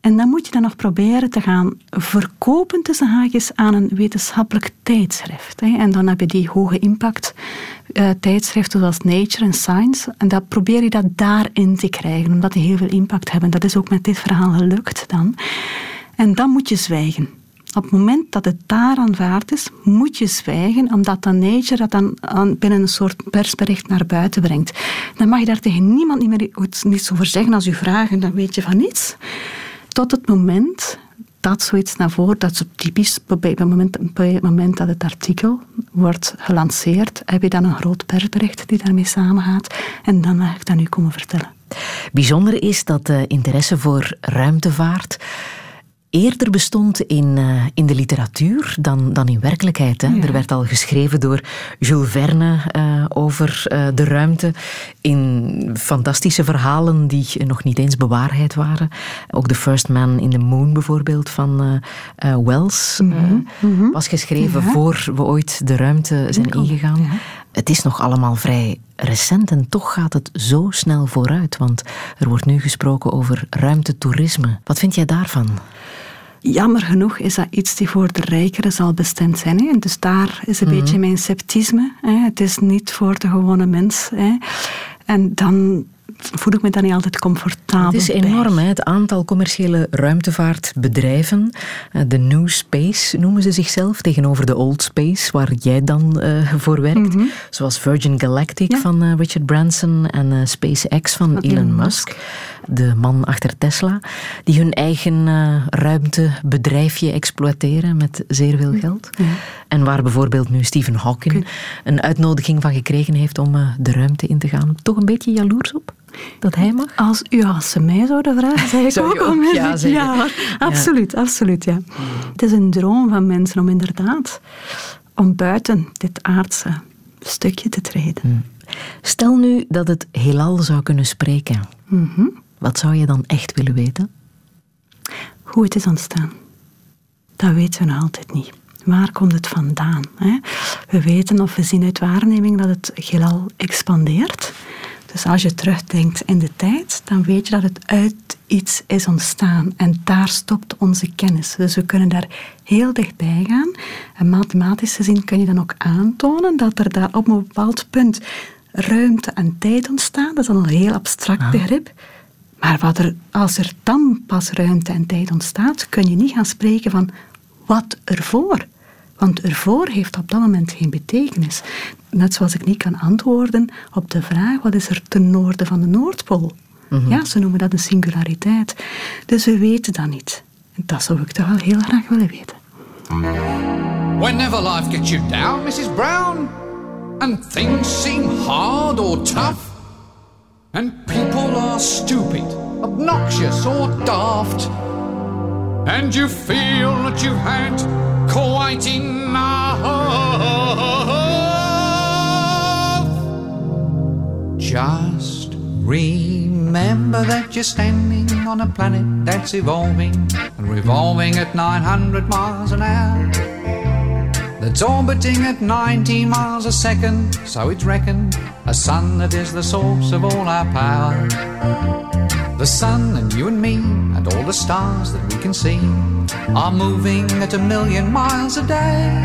En dan moet je dan nog proberen te gaan verkopen tussen haakjes aan een wetenschappelijk tijdschrift. Hè. En dan heb je die hoge impact eh, tijdschriften zoals Nature en Science. En dan probeer je dat daarin te krijgen, omdat die heel veel impact hebben. Dat is ook met dit verhaal gelukt dan. En dan moet je zwijgen. Op het moment dat het daar aanvaard is, moet je zwijgen, omdat dan Nature dat dan binnen een soort persbericht naar buiten brengt. Dan mag je daar tegen niemand niet meer iets, over zeggen. Als u vragen, dan weet je van niets. Tot het moment dat zoiets naar voren, dat is typisch, bij het, moment, bij het moment dat het artikel wordt gelanceerd, heb je dan een groot persbericht die daarmee samengaat. En dan mag ik dat nu komen vertellen. Bijzonder is dat de interesse voor ruimtevaart eerder bestond in, uh, in de literatuur dan, dan in werkelijkheid. Hè? Ja. Er werd al geschreven door Jules Verne uh, over uh, de ruimte in fantastische verhalen die nog niet eens bewaarheid waren. Ook The First Man in the Moon bijvoorbeeld van Wells mm -hmm. mm -hmm. was geschreven ja. voor we ooit de ruimte zijn ingegaan. Het is nog allemaal vrij recent en toch gaat het zo snel vooruit. Want er wordt nu gesproken over ruimtetoerisme. Wat vind jij daarvan? Jammer genoeg is dat iets die voor de rijkeren zal bestemd zijn. Hè? Dus daar is een mm -hmm. beetje mijn sceptisme. Hè? Het is niet voor de gewone mens. Hè? En dan voel ik me dan niet altijd comfortabel. Het is enorm, hè? het aantal commerciële ruimtevaartbedrijven. Eh, de New Space noemen ze zichzelf, tegenover de Old Space, waar jij dan uh, voor werkt. Mm -hmm. Zoals Virgin Galactic ja. van uh, Richard Branson en uh, SpaceX van, van Elon, Elon Musk. Musk. De man achter Tesla, die hun eigen ruimtebedrijfje exploiteren met zeer veel geld. Ja. En waar bijvoorbeeld nu Stephen Hawking okay. een uitnodiging van gekregen heeft om de ruimte in te gaan. Toch een beetje jaloers op? dat hij mag? Als u als ze mij zouden vragen, zeg ik Zou ook, ook ja, zeggen. ja, absoluut, ja. absoluut. Ja. Het is een droom van mensen om inderdaad om buiten dit aardse stukje te treden. Hmm. Stel nu dat het heelal zou kunnen spreken. Mm -hmm. Wat zou je dan echt willen weten? Hoe het is ontstaan. Dat weten we nog altijd niet. Waar komt het vandaan? Hè? We weten of we zien uit waarneming dat het heelal expandeert. Dus als je terugdenkt in de tijd, dan weet je dat het uit iets is ontstaan. En daar stopt onze kennis. Dus we kunnen daar heel dichtbij gaan. En mathematisch gezien kun je dan ook aantonen dat er daar op een bepaald punt ruimte en tijd ontstaan. Dat is dan een heel abstract ah. Maar wat er, als er dan pas ruimte en tijd ontstaat, kun je niet gaan spreken van wat ervoor. Want ervoor heeft op dat moment geen betekenis. Net zoals ik niet kan antwoorden op de vraag wat is er ten noorden van de Noordpool. Mm -hmm. Ja, ze noemen dat een singulariteit. Dus we weten dat niet. En dat zou ik toch wel heel graag willen weten. Whenever life gets you down, Mrs. Brown, and things seem hard or tough, and people are stupid, obnoxious or daft, and you feel that you've had quite enough. Just remember that you're standing on a planet that's evolving and revolving at 900 miles an hour. That's orbiting at 19 miles a second, so it's reckoned a sun that is the source of all our power. The sun and you and me and all the stars that we can see are moving at a million miles a day.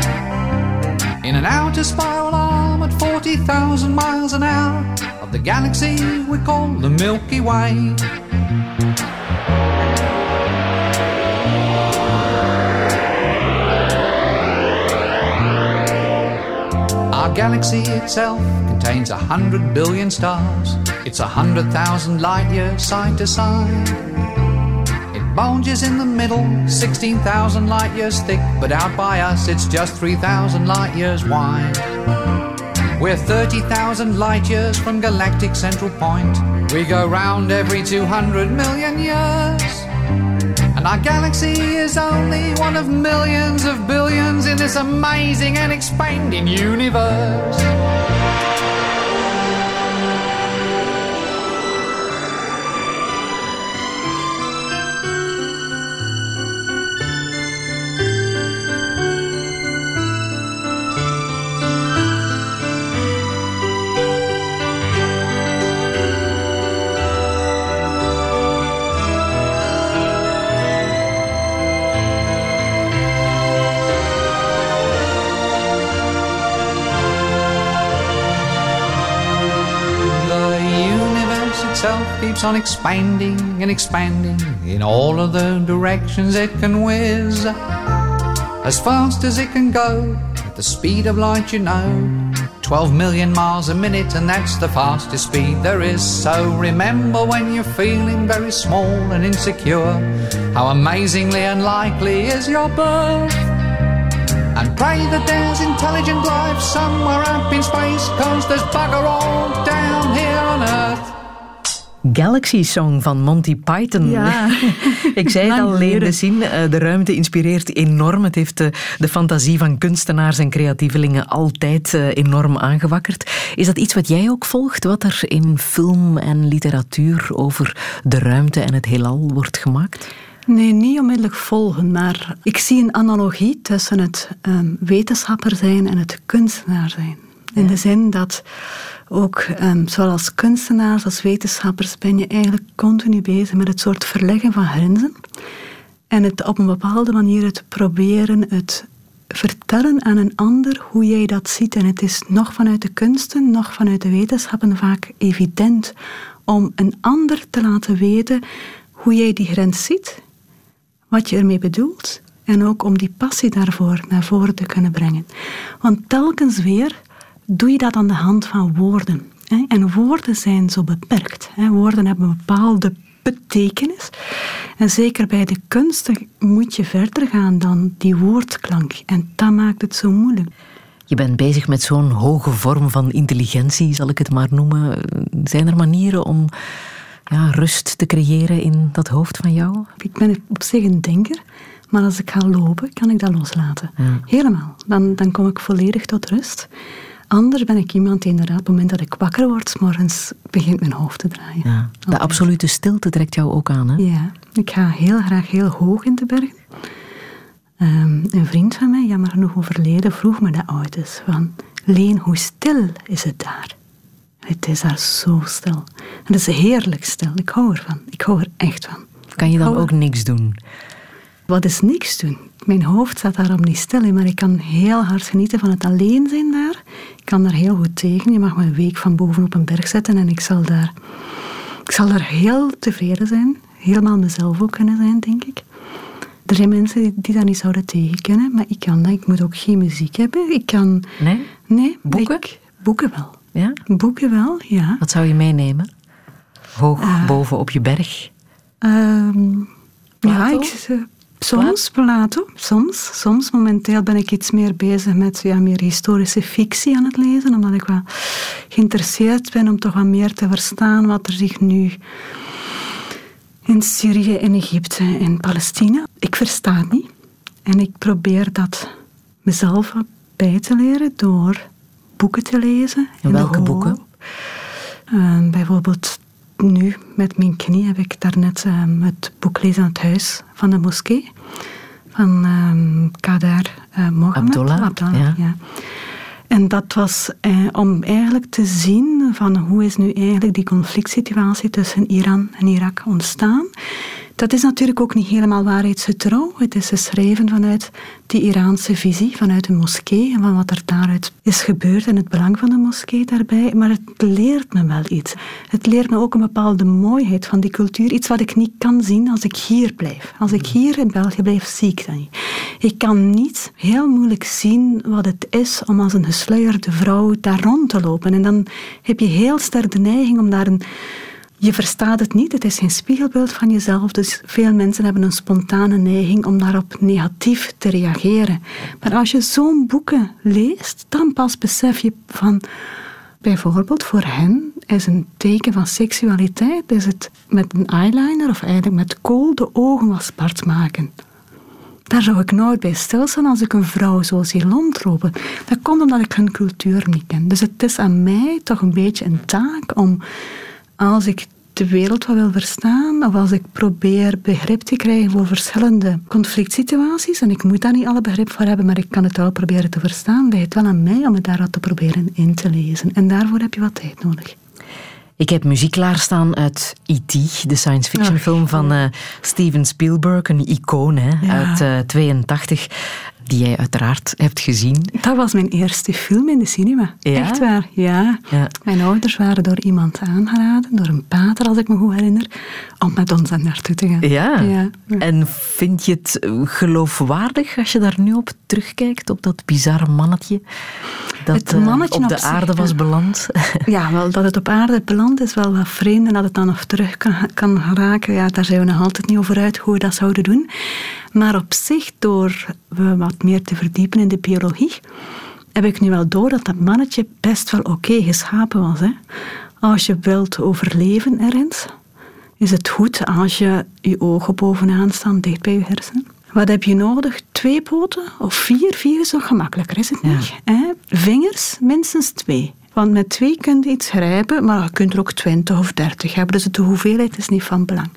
In an outer spiral arm at 40,000 miles an hour of the galaxy we call the Milky Way. Our galaxy itself contains a hundred billion stars. It's a hundred thousand light years side to side. It bulges in the middle, 16,000 light years thick, but out by us it's just 3,000 light years wide. We're 30,000 light years from galactic central point. We go round every 200 million years. And our galaxy is only one of millions of billions in this amazing and expanding universe. Keeps on expanding and expanding in all of the directions it can whiz. As fast as it can go, at the speed of light, you know. 12 million miles a minute, and that's the fastest speed there is. So remember when you're feeling very small and insecure, how amazingly unlikely is your birth. And pray that there's intelligent life somewhere up in space, cause there's bugger all Galaxy Song van Monty Python. Ja. Ik zei het al, geleden. de zin. eh, De ruimte inspireert enorm. Het heeft de, de fantasie van kunstenaars en creatievelingen altijd eh, enorm aangewakkerd. Is dat iets wat jij ook volgt? Wat er in film en literatuur over de ruimte en het heelal wordt gemaakt? Nee, niet onmiddellijk volgen, maar ik zie een analogie tussen het ehm, wetenschapper zijn en het kunstenaar zijn. In de zin dat ook, ehm, zowel als kunstenaars als wetenschappers, ben je eigenlijk continu bezig met het soort verleggen van grenzen. En het op een bepaalde manier het proberen, het vertellen aan een ander hoe jij dat ziet. En het is nog vanuit de kunsten, nog vanuit de wetenschappen vaak evident om een ander te laten weten hoe jij die grens ziet, wat je ermee bedoelt en ook om die passie daarvoor naar voren te kunnen brengen. Want telkens weer doe je dat aan de hand van woorden. hè. En woorden zijn zo beperkt. hè. Woorden hebben een bepaalde betekenis. En zeker bij de kunsten moet je verder gaan dan die woordklank. En dat maakt het zo moeilijk. Je bent bezig met zo'n hoge vorm van intelligentie, zal ik het maar noemen. Zijn er manieren om ja, rust te creëren in dat hoofd van jou? Ik ben op zich een denker, maar als ik ga lopen, kan ik dat loslaten. Ja. Helemaal. Dan, dan kom ik volledig tot rust. Anders ben ik iemand die inderdaad, op het moment dat ik wakker word, 's morgens begint mijn hoofd te draaien. Ja. De Altijd. absolute stilte trekt jou ook aan, hè? Ja, ik ga heel graag heel hoog in de bergen. Ehm, een vriend van mij, jammer genoeg overleden, vroeg me dat ooit eens. Van, Leen, hoe stil is het daar? Het is daar zo stil. En het is heerlijk stil. Ik hou ervan. Ik hou er echt van. Kan je dan ook niks doen? Wat is niks doen? Mijn hoofd staat daarom niet stil in, maar ik kan heel hard genieten van het alleen zijn daar. Ik kan daar heel goed tegen. Je mag me een week van boven op een berg zetten en ik zal daar, ik zal daar heel tevreden zijn. Helemaal mezelf ook kunnen zijn, denk ik. Er zijn mensen die, die dat niet zouden tegen kunnen, maar ik kan dat. Ik moet ook geen muziek hebben. Ik kan... Nee? Nee. Boeken? ik- boeken wel. Ja? Boeken wel, ja. Wat zou je meenemen? Hoog boven op je berg? Ehm, ja, ik, eh, soms Plato. Soms. Soms. Momenteel ben ik iets meer bezig met ja, meer historische fictie aan het lezen, omdat ik wel geïnteresseerd ben om toch wat meer te verstaan wat er zich nu in Syrië, in Egypte en in Palestina. Ik versta het niet. En ik probeer dat mezelf bij te leren door boeken te lezen. En welke boeken? Ehm, bijvoorbeeld nu met mijn knie heb ik daarnet ehm, het boek lezen aan het huis van de moskee. Van ehm Kader Mohammed. Abdullah, ja. En dat was eh, om eigenlijk te zien van hoe is nu eigenlijk die conflict situatie tussen Iran en Irak ontstaan. Dat is natuurlijk ook niet helemaal waarheidsgetrouw. Het is geschreven vanuit die Iraanse visie, vanuit de moskee en van wat er daaruit is gebeurd en het belang van de moskee daarbij. Maar het leert me wel iets. Het leert me ook een bepaalde mooiheid van die cultuur. Iets wat ik niet kan zien als ik hier blijf. Als ik hier in België blijf, zie ik dat niet. Ik kan niet heel moeilijk zien wat het is om als een gesluierde vrouw daar rond te lopen. En dan heb je heel sterk de neiging om daar een je verstaat het niet, het is geen spiegelbeeld van jezelf. Dus veel mensen hebben een spontane neiging om daarop negatief te reageren. Maar als je zo'n boeken leest, dan pas besef je van... Bijvoorbeeld voor hen is een teken van seksualiteit is het met een eyeliner of eigenlijk met kool de ogen wat zwart maken. Daar zou ik nooit bij stilstaan als ik een vrouw zo zie rondlopen. Dat komt omdat ik hun cultuur niet ken. Dus het is aan mij toch een beetje een taak om, als ik de wereld wat wil verstaan, of als ik probeer begrip te krijgen voor verschillende conflictsituaties, en ik moet daar niet alle begrip voor hebben, maar ik kan het wel proberen te verstaan, ligt het wel aan mij om het daar wat te proberen in te lezen. En daarvoor heb je wat tijd nodig. Ik heb muziek klaarstaan uit E.T., de science fiction film van eh, Steven Spielberg, een icoon hè, Ja. uit eh 82, die jij uiteraard hebt gezien. Dat was mijn eerste film in de cinema. Ja? Echt waar, ja. Ja. Mijn ouders waren door iemand aangeraden, door een pater, als ik me goed herinner, om met ons daar naartoe te gaan. Ja. ja. En vind je het eh, geloofwaardig als je daar nu op terugkijkt, op dat bizarre mannetje dat Het eh, mannetje op de aarde was ja. beland? Ja, wel, dat het op aarde belandt is wel wat vreemd en dat het dan nog terug kan, kan geraken. Ja, daar zijn we nog altijd niet over uit hoe we dat zouden doen. Maar op zich, door we wat meer te verdiepen in de biologie, heb ik nu wel door dat dat mannetje best wel oké geschapen was. Hè? Als je wilt overleven erin, is het goed als je je ogen bovenaan staan, dicht bij je hersenen. Wat heb je nodig? Twee poten of vier? Vier is nog gemakkelijker, is het niet? Hè? Vingers, minstens twee. Want met twee kun je iets grijpen, maar je kunt er ook twintig of dertig hebben. Dus de hoeveelheid is niet van belang.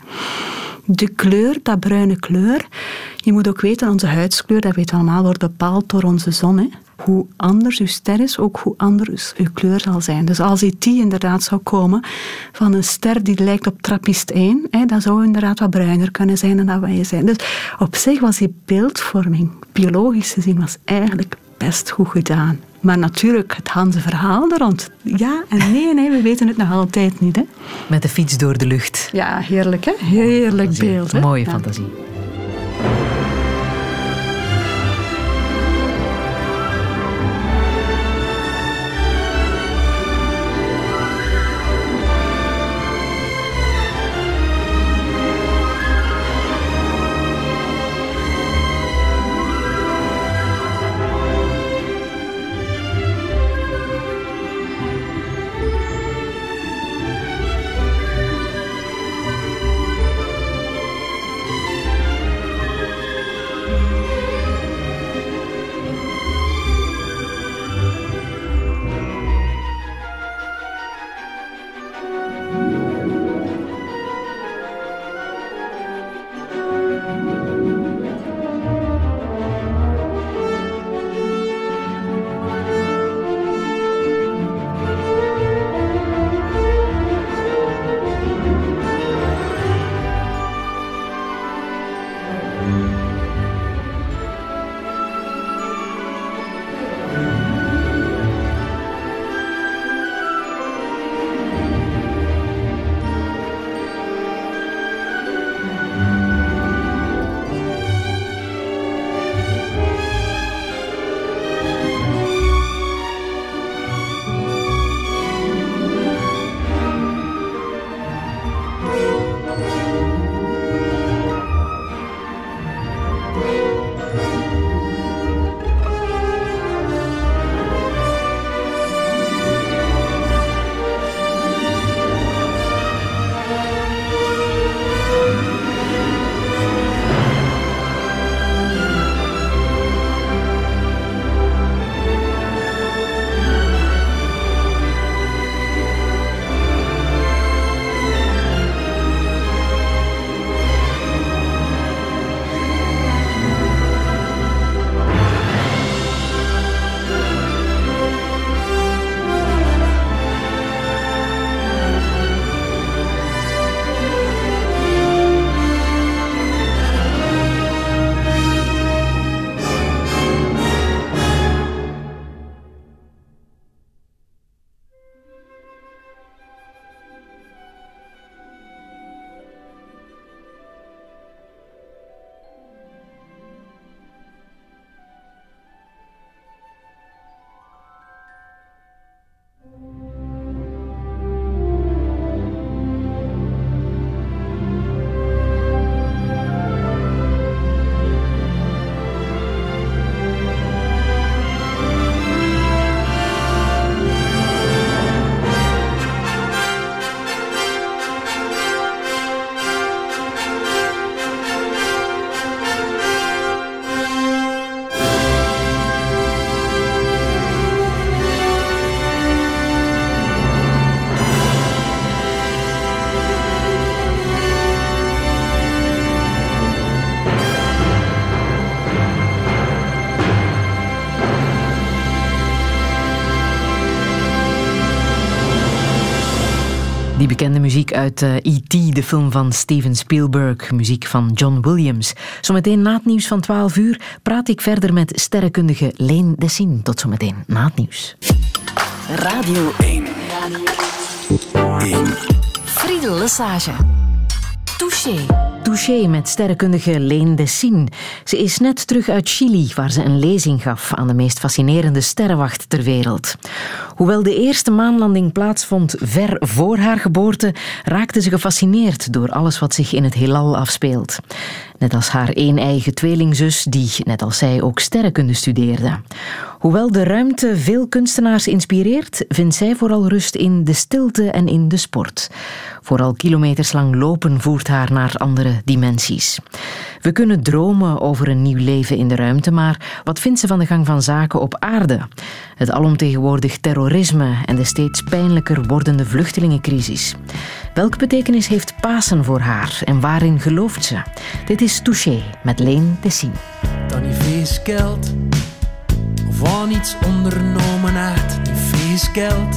De kleur, dat bruine kleur. Je moet ook weten, onze huidskleur, dat weet allemaal, wordt bepaald door onze zon. Hè. Hoe anders uw ster is, ook hoe anders uw kleur zal zijn. Dus als die inderdaad zou komen van een ster die lijkt op trappist 1, hè, dan zou inderdaad wat bruiner kunnen zijn dan wij zijn. Dus op zich was die beeldvorming, biologisch gezien, was eigenlijk best goed gedaan. Maar natuurlijk, het Hanse verhaal er rond. Ja en nee, nee, we weten het nog altijd niet. Hè? Met de fiets door de lucht. Ja, heerlijk hè? Heerlijk beeld. Hè? Mooie fantasie. Uit E.T., eh, de film van Steven Spielberg. Muziek van John Williams. Zometeen na het nieuws van 12 uur praat ik verder met sterrenkundige Leen Dessin. Tot zometeen na het nieuws. Radio 1. 1. Friedel Lesage. Touché. Touché met sterrenkundige Leen Dessin. Ze is net terug uit Chili, waar ze een lezing gaf aan de meest fascinerende sterrenwacht ter wereld. Hoewel de eerste maanlanding plaatsvond ver voor haar geboorte, raakte ze gefascineerd door alles wat zich in het heelal afspeelt. Net als haar een-eigen tweelingzus, die, net als zij, ook sterrenkunde studeerde. Hoewel de ruimte veel kunstenaars inspireert, vindt zij vooral rust in de stilte en in de sport. Vooral kilometers lang lopen voert haar naar andere dimensies. We kunnen dromen over een nieuw leven in de ruimte, maar wat vindt ze van de gang van zaken op aarde? Het alomtegenwoordig terrorisme en de steeds pijnlijker wordende vluchtelingencrisis. Welke betekenis heeft Pasen voor haar en waarin gelooft ze? Dit is Touché met Leen Tessin. Dan niet feestgeld aan iets ondernomen uit die feestgeld.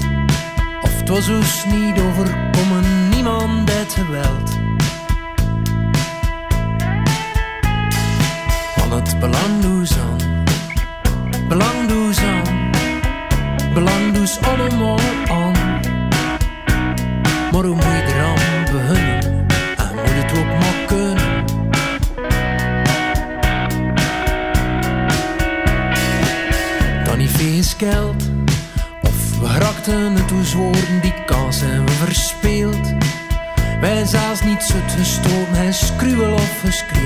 Of het was ons niet overkomen, niemand het geweld. Want het belang aan, belang doet aan, belang doet allemaal aan. Maar hoe moet je eraan beginnen? En moet het ook maar? Dan niet feestgeld Of we raakten het dus woorden die kans en we verspeeld Wij zelfs niet zo te stoten, hij skruwel of geschreeuw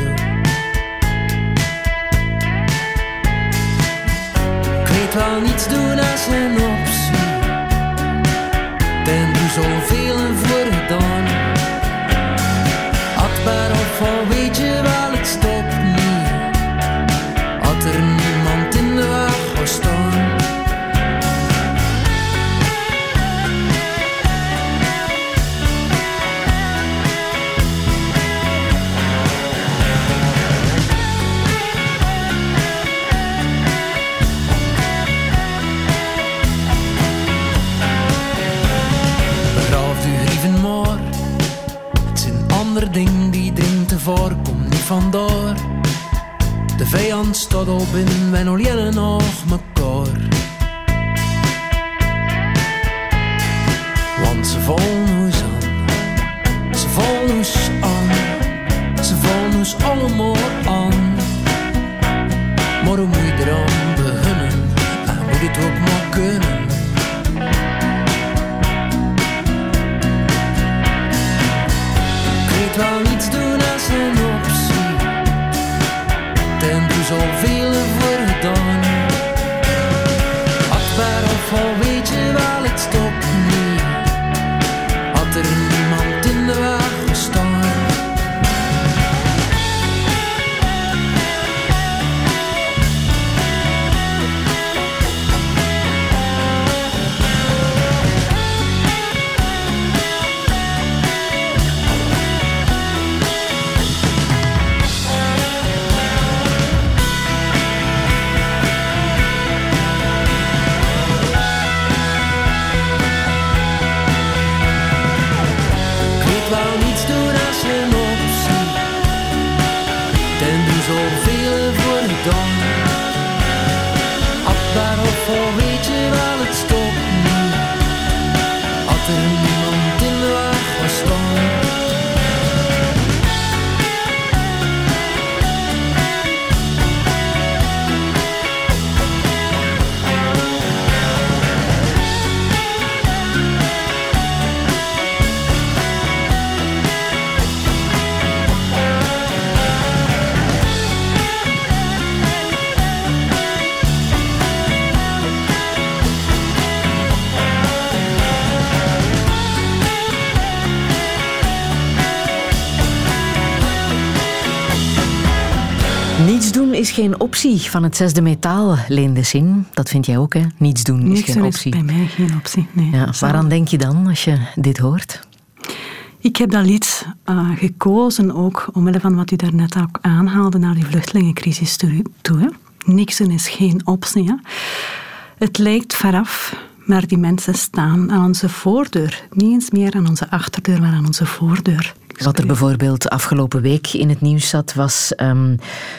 van het zesde metaal, Leen de Zin. Dat vind jij ook, hè? Niets doen is Niks geen doen is optie. bij mij geen optie. Nee. Ja, waaraan denk je dan als je dit hoort? Ik heb dat lied eh, gekozen ook omwille van wat u daarnet ook aanhaalde naar die vluchtelingencrisis toe. toe, hè. Niks doen is geen optie. Hè. Het lijkt veraf, maar die mensen staan aan onze voordeur. Niet eens meer aan onze achterdeur, maar aan onze voordeur. Wat er bijvoorbeeld afgelopen week in het nieuws zat, was ehm,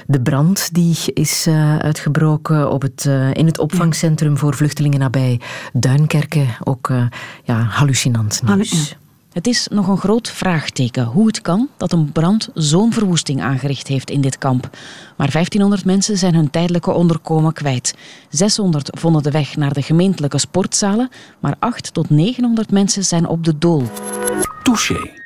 de brand die is eh, uitgebroken op het, eh, in het opvangcentrum voor vluchtelingen nabij Duinkerke. Ook eh, ja, hallucinant nieuws. Hallu- Het is nog een groot vraagteken hoe het kan dat een brand zo'n verwoesting aangericht heeft in dit kamp. Maar 1500 mensen zijn hun tijdelijke onderkomen kwijt. 600 vonden de weg naar de gemeentelijke sportzalen, maar 8 tot 900 mensen zijn op de dool. Touché.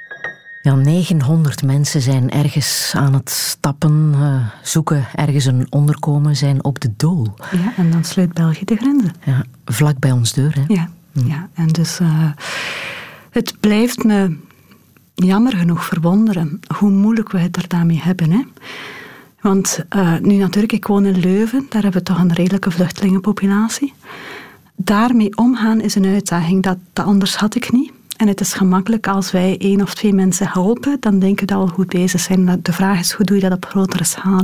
Ja, 900 mensen zijn ergens aan het stappen, uh, zoeken ergens een onderkomen, zijn op de dool. Ja, en dan sluit België de grenzen. Ja, vlak bij ons deur. Hè? Ja, hm. ja, en dus uh, het blijft me jammer genoeg verwonderen hoe moeilijk we het er daarmee hebben. Hè? Want uh, nu natuurlijk, ik woon in Leuven, daar hebben we toch een redelijke vluchtelingenpopulatie. Daarmee omgaan is een uitdaging, dat, dat anders had ik niet. En het is gemakkelijk als wij één of twee mensen helpen, dan denken we dat we al goed bezig zijn. De vraag is, hoe doe je dat op grotere schaal?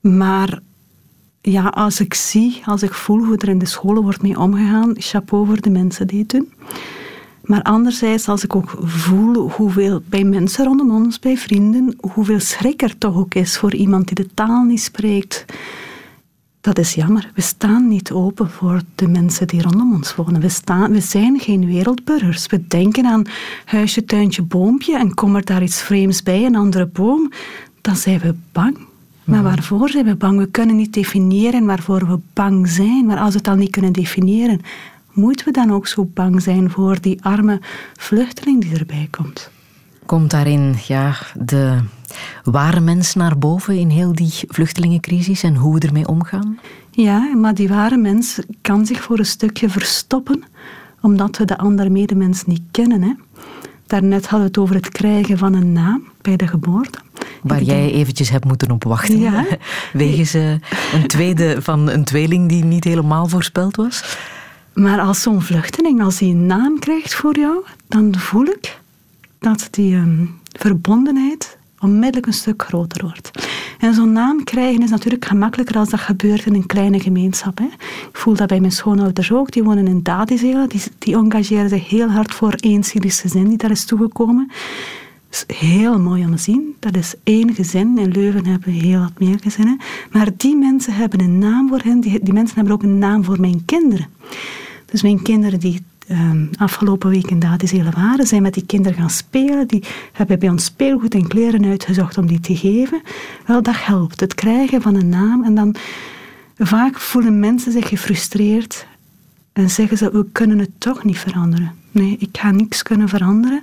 Maar ja, als ik zie, als ik voel hoe er in de scholen wordt mee omgegaan, chapeau voor de mensen die het doen. Maar anderzijds, als ik ook voel hoeveel bij mensen rondom ons, bij vrienden, hoeveel schrik er toch ook is voor iemand die de taal niet spreekt, dat is jammer. We staan niet open voor de mensen die rondom ons wonen. We, staan, we zijn geen wereldburgers. We denken aan huisje, tuintje, boompje en komt er daar iets vreemds bij, een andere boom, dan zijn we bang. Maar waarvoor zijn we bang? We kunnen niet definiëren waarvoor we bang zijn. Maar als we het al niet kunnen definiëren, moeten we dan ook zo bang zijn voor die arme vluchteling die erbij komt? Komt daarin ja, de ware mens naar boven in heel die vluchtelingencrisis en hoe we ermee omgaan? Ja, maar die ware mens kan zich voor een stukje verstoppen omdat we de andere medemens niet kennen. Hè. Daarnet hadden we het over het krijgen van een naam bij de geboorte. Waar jij eventjes hebt moeten op wachten. Ja. Wegens uh, een tweede van een tweeling die niet helemaal voorspeld was. Maar als zo'n vluchteling, als hij een naam krijgt voor jou, dan voel ik dat die um, verbondenheid onmiddellijk een stuk groter wordt. En zo'n naam krijgen is natuurlijk gemakkelijker als dat gebeurt in een kleine gemeenschap. Hè. Ik voel dat bij mijn schoonouders ook. Die wonen in Dadizelen. Die, die engageren zich heel hard voor één Syrisch gezin die daar is toegekomen. Dat is heel mooi om te zien. Dat is één gezin. In Leuven hebben we heel wat meer gezinnen. Maar die mensen hebben een naam voor hen. Die mensen hebben ook een naam voor mijn kinderen. Dus mijn kinderen die um, afgelopen week in Dadizelen waren, zijn met die kinderen gaan spelen. Die hebben bij ons speelgoed en kleren uitgezocht om die te geven. Wel, dat helpt. Het krijgen van een naam. En dan vaak voelen mensen zich gefrustreerd en zeggen ze, we kunnen het toch niet veranderen. Nee, ik ga niks kunnen veranderen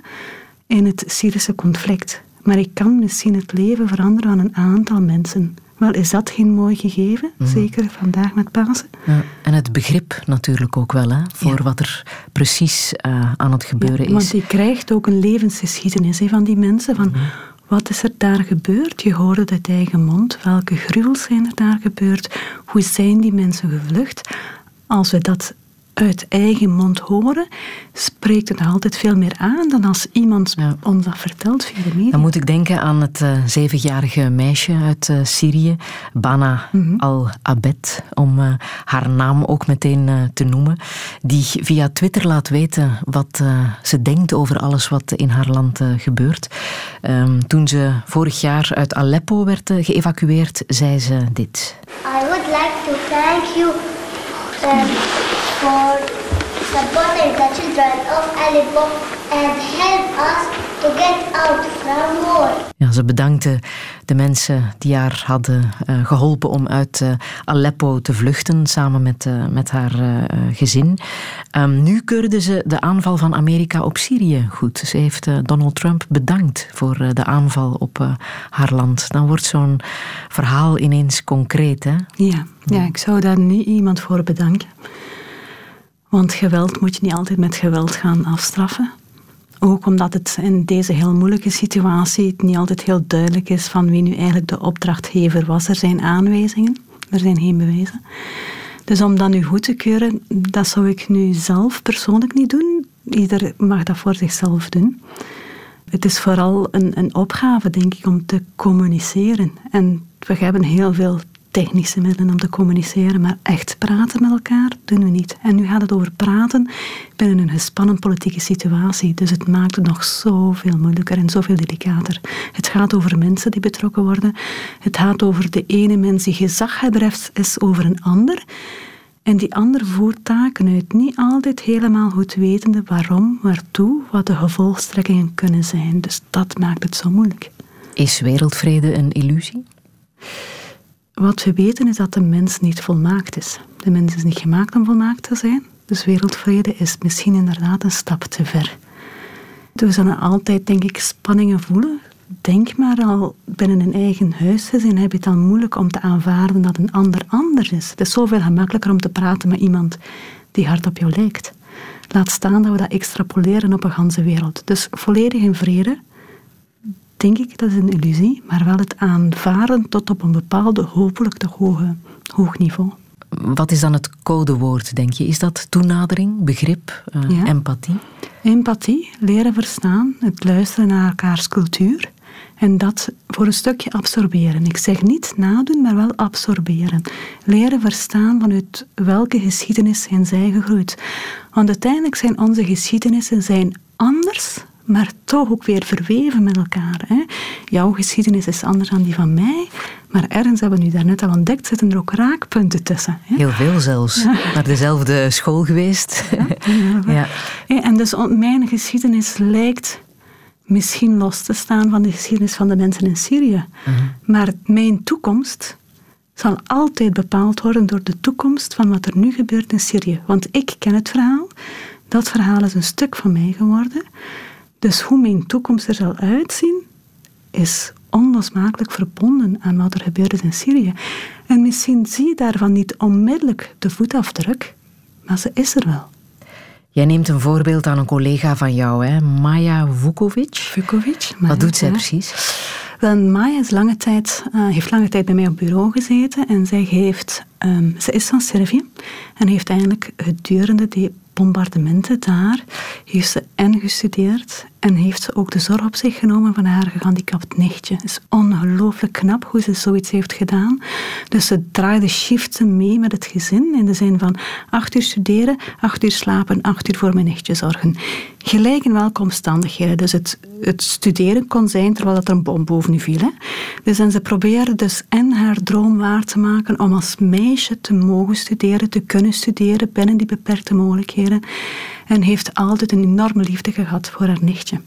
in het Syrische conflict. Maar ik kan misschien het leven veranderen van een aantal mensen. Wel, is dat geen mooi gegeven? Mhm. Zeker vandaag met Pasen. Ja, en het begrip natuurlijk ook wel, hè, voor wat er precies uh, aan het gebeuren is. Want je krijgt ook een levensgeschiedenis hè, van die mensen. Van, mhm. Wat is er daar gebeurd? Je hoorde het uit eigen mond. Welke gruwels zijn er daar gebeurd? Hoe zijn die mensen gevlucht? Als we dat uit eigen mond horen, spreekt het altijd veel meer aan dan als iemand ons dat vertelt via de media. Dan moet ik denken aan het uh, zevenjarige meisje uit uh, Syrië, Bana mhm. al-Abed, om uh, haar naam ook meteen te noemen, die via Twitter laat weten wat ze denkt over alles wat in haar land gebeurt. Um, toen ze vorig jaar uit Aleppo werd geëvacueerd, zei ze dit. I would like to thank you um, for supporting the children of Aleppo and help us to get out from war. Ja, ze bedankte de mensen die haar hadden uh, geholpen om uit uh, Aleppo te vluchten, samen met, uh, met haar gezin. Um, nu keurde ze de aanval van Amerika op Syrië goed. Ze heeft Donald Trump bedankt voor de aanval op haar land. Dan wordt zo'n verhaal ineens concreet, hè? Ja, ja, ik zou daar nu iemand voor bedanken. Want geweld moet je niet altijd met geweld gaan afstraffen. Ook omdat het in deze heel moeilijke situatie het niet altijd heel duidelijk is van wie nu eigenlijk de opdrachtgever was. Er zijn aanwijzingen, er zijn geen bewijzen. Dus om dat nu goed te keuren, dat zou ik nu zelf persoonlijk niet doen. Ieder mag dat voor zichzelf doen. Het is vooral een, een opgave, denk ik, om te communiceren. En we hebben heel veel technische middelen om te communiceren, maar echt praten met elkaar doen we niet. En nu gaat het over praten binnen een gespannen politieke situatie. Dus het maakt het nog zoveel moeilijker en zoveel delicater. Het gaat over mensen die betrokken worden. Het gaat over de ene mens die gezaghebber is over een ander. En die ander voert taken uit, niet altijd helemaal goed wetende waarom, waartoe, wat de gevolgstrekkingen kunnen zijn. Dus dat maakt het zo moeilijk. Is wereldvrede een illusie? Wat we weten is dat de mens niet volmaakt is. De mens is niet gemaakt om volmaakt te zijn. Dus wereldvrede is misschien inderdaad een stap te ver. We zullen altijd, denk ik, spanningen voelen. Denk maar al binnen een eigen huisgezin heb je het al moeilijk om te aanvaarden dat een ander anders is. Het is zoveel gemakkelijker om te praten met iemand die hard op jou lijkt. Laat staan dat we dat extrapoleren op een ganse wereld. Dus volledig in vrede, denk ik, dat is een illusie, maar wel het aanvaarden tot op een bepaalde, hopelijk te hoge, hoog niveau. Wat is dan het codewoord, denk je? Is dat toenadering, begrip, uh, Ja. empathie? Empathie, leren verstaan, het luisteren naar elkaars cultuur en dat voor een stukje absorberen. Ik zeg niet nadoen, maar wel absorberen. Leren verstaan vanuit welke geschiedenis zijn zij gegroeid. Want uiteindelijk zijn onze geschiedenissen zijn anders, maar toch ook weer verweven met elkaar. Hè. Jouw geschiedenis is anders dan die van mij, maar ergens hebben we nu daarnet al ontdekt, zitten er ook raakpunten tussen. Hè. Heel veel zelfs. Naar dezelfde school geweest. Ja. Hè, En dus mijn geschiedenis lijkt misschien los te staan van de geschiedenis van de mensen in Syrië. Maar mijn toekomst zal altijd bepaald worden door de toekomst van wat er nu gebeurt in Syrië. Want ik ken het verhaal. Dat verhaal is een stuk van mij geworden. Dus hoe mijn toekomst er zal uitzien, is onlosmakelijk verbonden aan wat er gebeurd is in Syrië. En misschien zie je daarvan niet onmiddellijk de voetafdruk, maar ze is er wel. Jij neemt een voorbeeld aan een collega van jou, hè? Maya Vukovic. Vukovic. Wat doet zij ja. precies? Wel, Maya is lange tijd, eh, heeft lange tijd bij mij op bureau gezeten en zij heeft, ehm, ze is van Servië en heeft eigenlijk gedurende die bombardementen daar, heeft ze en gestudeerd en heeft ze ook de zorg op zich genomen van haar gehandicapt nichtje. Het is ongelooflijk knap hoe ze zoiets heeft gedaan. Dus ze draaide shiften mee met het gezin in de zin van acht uur studeren, acht uur slapen, acht uur voor mijn nichtje zorgen. Gelijk in welke omstandigheden. Dus het, het studeren kon zijn terwijl dat er een bom boven u viel. Hè. Dus en ze probeerde dus en haar droom waar te maken om als meisje te mogen studeren, te kunnen studeren binnen die beperkte mogelijkheden. En heeft altijd een enorme liefde gehad voor haar nichtje.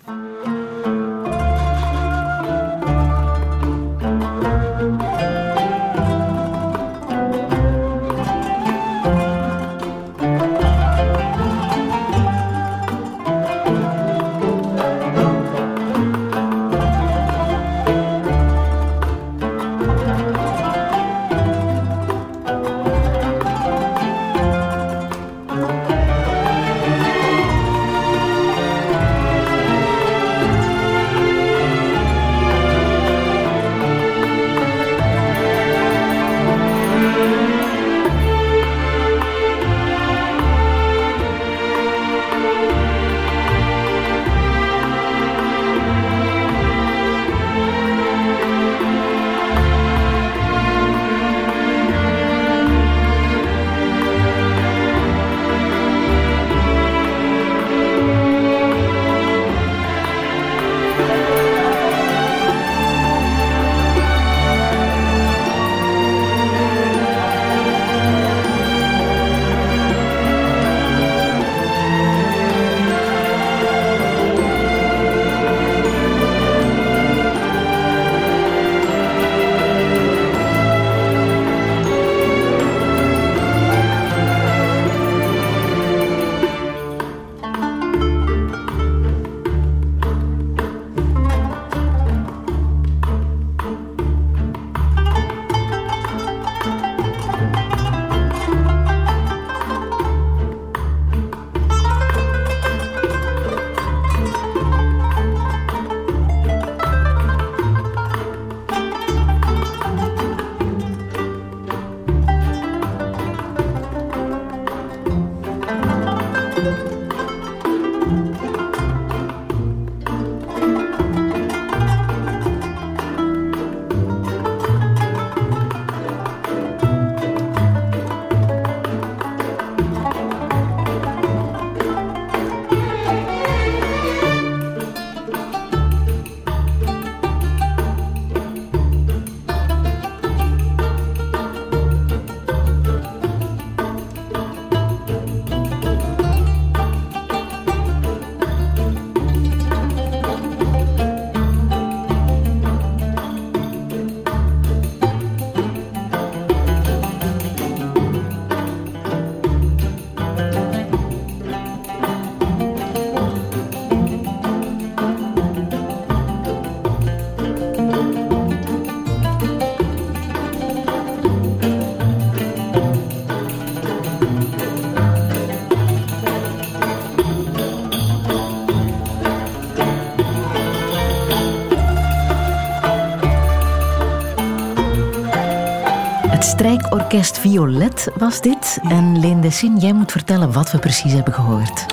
Strijkorkest Violet was dit. En Leen Dessin, jij moet vertellen wat we precies hebben gehoord.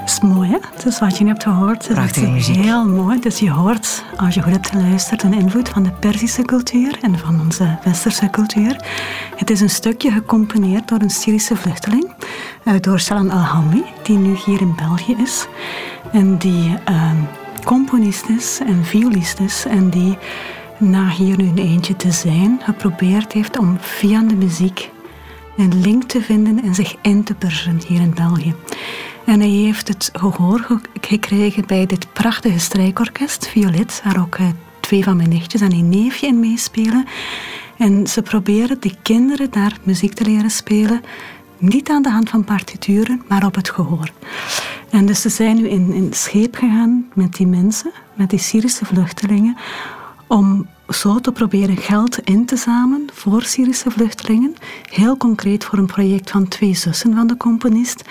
Dat is mooi, hè? Dus wat je nu hebt gehoord, is Prachtige muziek. heel mooi. Dus je hoort, als je goed hebt geluisterd, een invloed van de Perzische cultuur en van onze westerse cultuur. Het is een stukje gecomponeerd door een Syrische vluchteling, eh, door Salam Al-Hamdi, die nu hier in België is. En die ehm, componist is en violist is en die na hier nu een eentje te zijn, geprobeerd heeft om via de muziek een link te vinden en zich in te persen hier in België. En hij heeft het gehoor ge- gekregen bij dit prachtige strijkorkest, Violet, waar ook eh, twee van mijn nichtjes en een neefje in meespelen. En ze proberen de kinderen daar muziek te leren spelen, niet aan de hand van partituren, maar op het gehoor. En dus ze zijn nu in, in scheep gegaan met die mensen, met die Syrische vluchtelingen, om zo te proberen geld in te zamelen voor Syrische vluchtelingen. Heel concreet voor een project van twee zussen van de componist,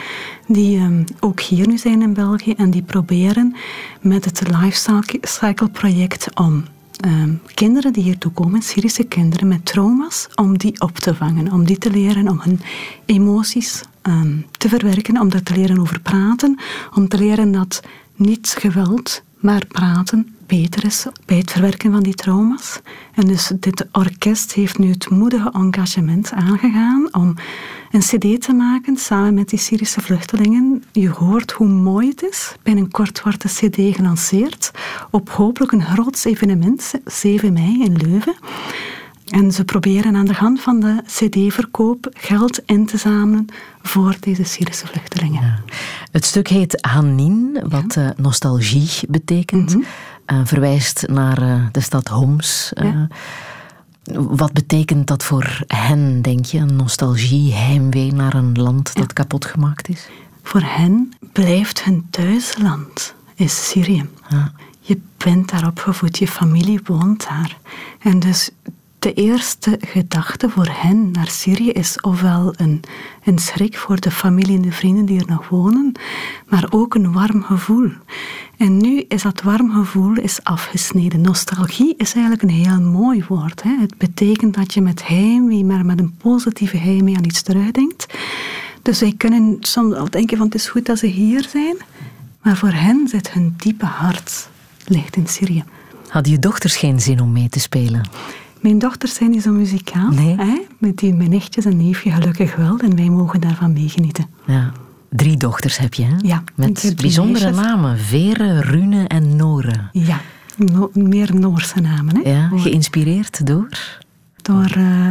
die ehm, ook hier nu zijn in België en die proberen met het Lifecycle project om ehm, kinderen die hiertoe komen, Syrische kinderen met trauma's, om die op te vangen, om die te leren, om hun emoties ehm, te verwerken, om daar te leren over praten, om te leren dat niet geweld, maar praten beter is bij het verwerken van die trauma's. En dus dit orkest heeft nu het moedige engagement aangegaan om een cd te maken samen met die Syrische vluchtelingen. Je hoort hoe mooi het is. Binnenkort wordt de cd gelanceerd op hopelijk een groot evenement, 7 mei in Leuven. En ze proberen aan de hand van de cd-verkoop geld in te zamelen voor deze Syrische vluchtelingen. Het stuk heet Hanin, wat eh, nostalgie betekent. Eh, verwijst naar eh, de stad Homs. Eh, Wat betekent dat voor hen, denk je? Nostalgie, heimwee naar een land dat kapot gemaakt is? Voor hen blijft hun thuisland is Syrië. Je bent daar opgevoed, je familie woont daar. En dus de eerste gedachte voor hen naar Syrië is ofwel een, een schrik voor de familie en de vrienden die er nog wonen, maar ook een warm gevoel. En nu is dat warm gevoel is afgesneden. Nostalgie is eigenlijk een heel mooi woord. Hè? Het betekent dat je met heimwee, maar met een positieve heimwee aan iets terugdenkt. Dus wij kunnen soms al denken van het is goed dat ze hier zijn, maar voor hen zit hun diepe hart ligt in Syrië. Hadden je dochters geen zin om mee te spelen? Mijn dochters zijn niet zo muzikaal. Hè? Met die, mijn nichtjes en neefje gelukkig wel. En wij mogen daarvan meegenieten. Ja. Drie dochters heb je, hè? Ja. Met bijzondere meisjes. namen. Vere, Rune en Nore. Ja, no- meer Noorse namen. Hè? Ja, geïnspireerd door? Door eh,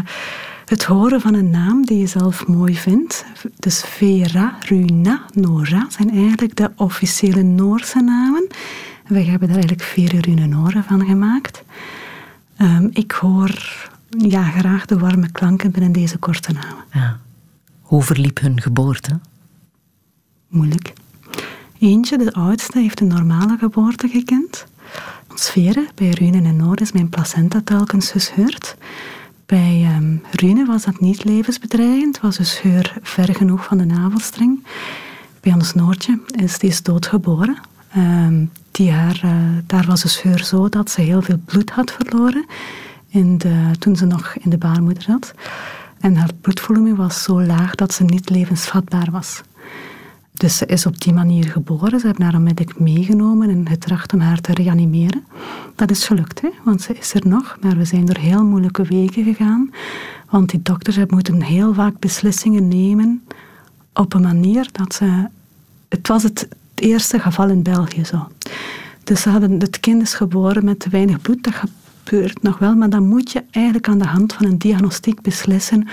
het horen van een naam die je zelf mooi vindt. Dus Vera, Runa, Nora zijn eigenlijk de officiële Noorse namen. En wij hebben daar eigenlijk Vera, Rune, Nora van gemaakt. Ehm, ik hoor ja, graag de warme klanken binnen deze korte namen. Ja. Hoe verliep hun geboorte? Moeilijk. Eentje, de oudste, heeft een normale geboorte gekend. Sferen, bij Rune en Noor is mijn placenta telkens gescheurd. Bij Rune was dat niet levensbedreigend, was een scheur ver genoeg van de navelstreng. Bij ons Noortje is die is doodgeboren. Ehm, die haar, eh, daar was de scheur zo dat ze heel veel bloed had verloren in de, toen ze nog in de baarmoeder zat. En haar bloedvolume was zo laag dat ze niet levensvatbaar was. Dus ze is op die manier geboren. Ze hebben haar onmiddellijk meegenomen en getracht om haar te reanimeren. Dat is gelukt, hè? want ze is er nog. Maar we zijn door heel moeilijke wegen gegaan. Want die dokters hebben moeten heel vaak beslissingen nemen op een manier dat ze... Het was het eerste geval in België zo. Dus ze hadden, het kind is geboren met te weinig bloed. Dat gebeurt nog wel, maar dan moet je eigenlijk aan de hand van een diagnostiek beslissen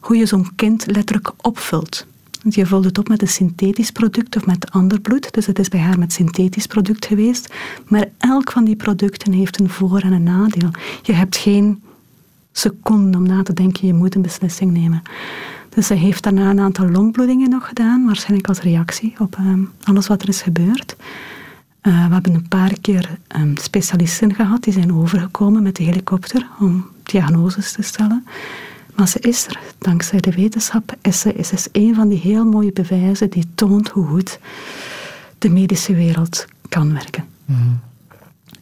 hoe je zo'n kind letterlijk opvult. Je vult het op met een synthetisch product of met ander bloed. Dus het is bij haar met synthetisch product geweest. Maar elk van die producten heeft een voor- en een nadeel. Je hebt geen seconden om na te denken, je moet een beslissing nemen. Dus ze heeft daarna een aantal longbloedingen nog gedaan, waarschijnlijk als reactie op ehm, alles wat er is gebeurd. Eh, we hebben een paar keer ehm, specialisten gehad, die zijn overgekomen met de helikopter om diagnoses te stellen. Maar ze is er, dankzij de wetenschap, is ze, is, is een van die heel mooie bewijzen die toont hoe goed de medische wereld kan werken.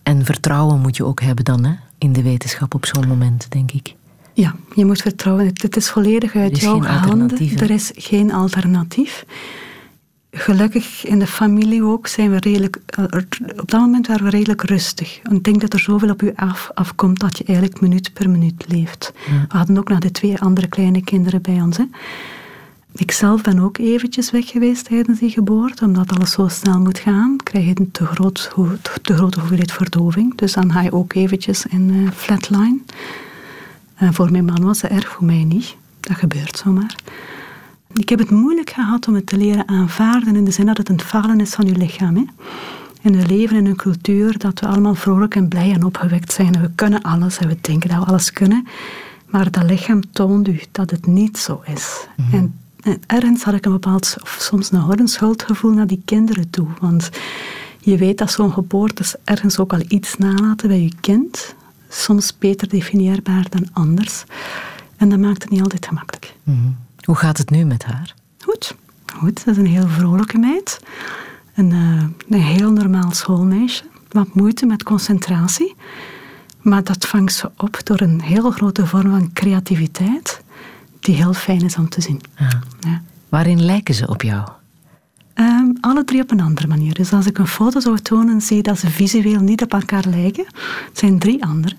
En vertrouwen moet je ook hebben dan, hè? In de wetenschap op zo'n moment, denk ik. Ja, je moet vertrouwen. Het, het is volledig uit is jouw handen. Er is geen alternatief. Gelukkig in de familie ook zijn we redelijk... eh, Op dat moment waren we redelijk rustig. Ik denk dat er zoveel op u af, afkomt dat je eigenlijk minuut per minuut leeft. We hadden ook nog de twee andere kleine kinderen bij ons. Hè. Ik zelf ben ook eventjes weg geweest tijdens die geboorte, omdat alles zo snel moet gaan. Krijg je een te, groot, te grote hoeveelheid verdoving. Dus dan ga je ook eventjes in eh, flatline. En voor mijn man was het erg, voor mij niet. Dat gebeurt zomaar. Ik heb het moeilijk gehad om het te leren aanvaarden in de zin dat het een falen is van je lichaam. Hè? En we leven in een cultuur dat we allemaal vrolijk en blij en opgewekt zijn. En we kunnen alles en we denken dat we alles kunnen. Maar dat lichaam toont u dat het niet zo is. En, en ergens had ik een bepaald, of soms een schuldgevoel naar die kinderen toe. Want je weet dat zo'n geboorte ergens ook al iets nalaten bij je kind. Soms beter definieerbaar dan anders. En dat maakt het niet altijd gemakkelijk. Hoe gaat het nu met haar? Goed, goed. Dat is een heel vrolijke meid. Een, eh, een heel normaal schoolmeisje. Wat moeite met concentratie. Maar dat vangt ze op door een heel grote vorm van creativiteit. Die heel fijn is om te zien. Ja. Waarin lijken ze op jou? Ehm, alle drie op een andere manier. Dus als ik een foto zou tonen, zie je dat ze visueel niet op elkaar lijken. Het zijn drie andere.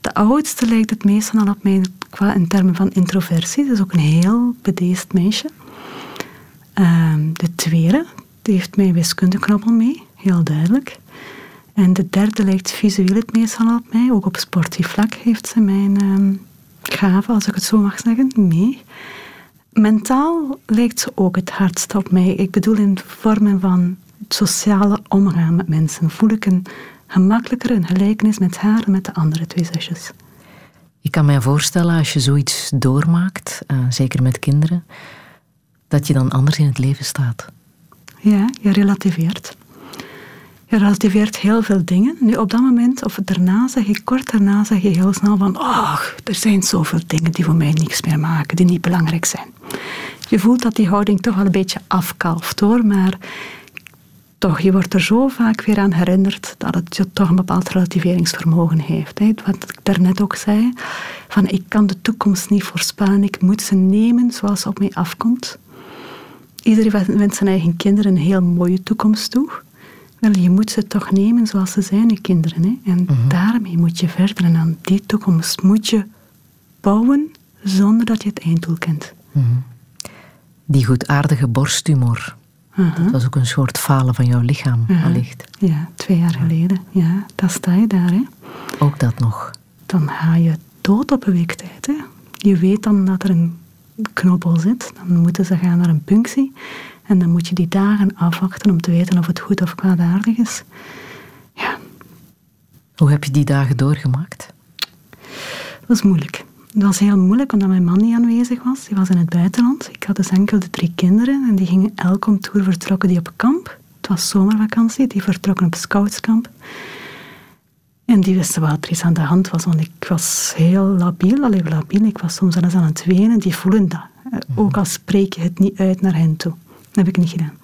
De oudste lijkt het meest al op mij qua in termen van introversie. Dat is ook een heel bedeesd meisje. Ehm, de tweede, die heeft mijn wiskundeknobbel mee, heel duidelijk. En de derde lijkt visueel het meest al op mij. Ook op sportief vlak heeft ze mijn ehm, gave, als ik het zo mag zeggen, mee. Mentaal lijkt ze ook het hardst op mij. Ik bedoel in vormen van sociale omgaan met mensen. Voel ik een gemakkelijker een gelijkenis met haar en met de andere twee zusjes. Ik kan mij voorstellen, als je zoiets doormaakt, eh, zeker met kinderen, dat je dan anders in het leven staat. Ja, je relativeert. Je relativeert heel veel dingen. Nu, op dat moment, of daarna, zeg je kort daarna, zeg je heel snel van ach, er zijn zoveel dingen die voor mij niks meer maken, die niet belangrijk zijn. Je voelt dat die houding toch wel een beetje afkalft hoor, maar toch, je wordt er zo vaak weer aan herinnerd dat het je toch een bepaald relativeringsvermogen heeft. Hè. Wat ik daarnet ook zei, van ik kan de toekomst niet voorspellen, ik moet ze nemen zoals ze op mij afkomt. Iedereen wenst zijn eigen kinderen een heel mooie toekomst toe. Wel, je moet ze toch nemen zoals ze zijn, je kinderen. Hè? En daarmee moet je verder en aan die toekomst moet je bouwen zonder dat je het einddoel kent. Die goedaardige borsttumor, Aha. dat was ook een soort falen van jouw lichaam, Aha. allicht. Ja, twee jaar geleden. Ja, dan sta je daar. Hè? Ook dat nog. Dan ga je dood op een week tijd. Hè? Je weet dan dat er een knobbel zit. Dan moeten ze gaan naar een punctie. En dan moet je die dagen afwachten om te weten of het goed of kwaadaardig is. Hoe heb je die dagen doorgemaakt? Dat was moeilijk. Het was heel moeilijk omdat mijn man niet aanwezig was. Die was in het buitenland. Ik had dus enkel de drie kinderen en die gingen elk om toer vertrokken die op kamp. Het was zomervakantie, die vertrokken op scoutskamp. En die wisten wat er iets aan de hand was, want ik was heel labiel, alleen labiel. Ik was soms zelfs aan het wenen, die voelen dat. Eh, Ook al spreek je het niet uit naar hen toe. Dat heb ik niet gedaan.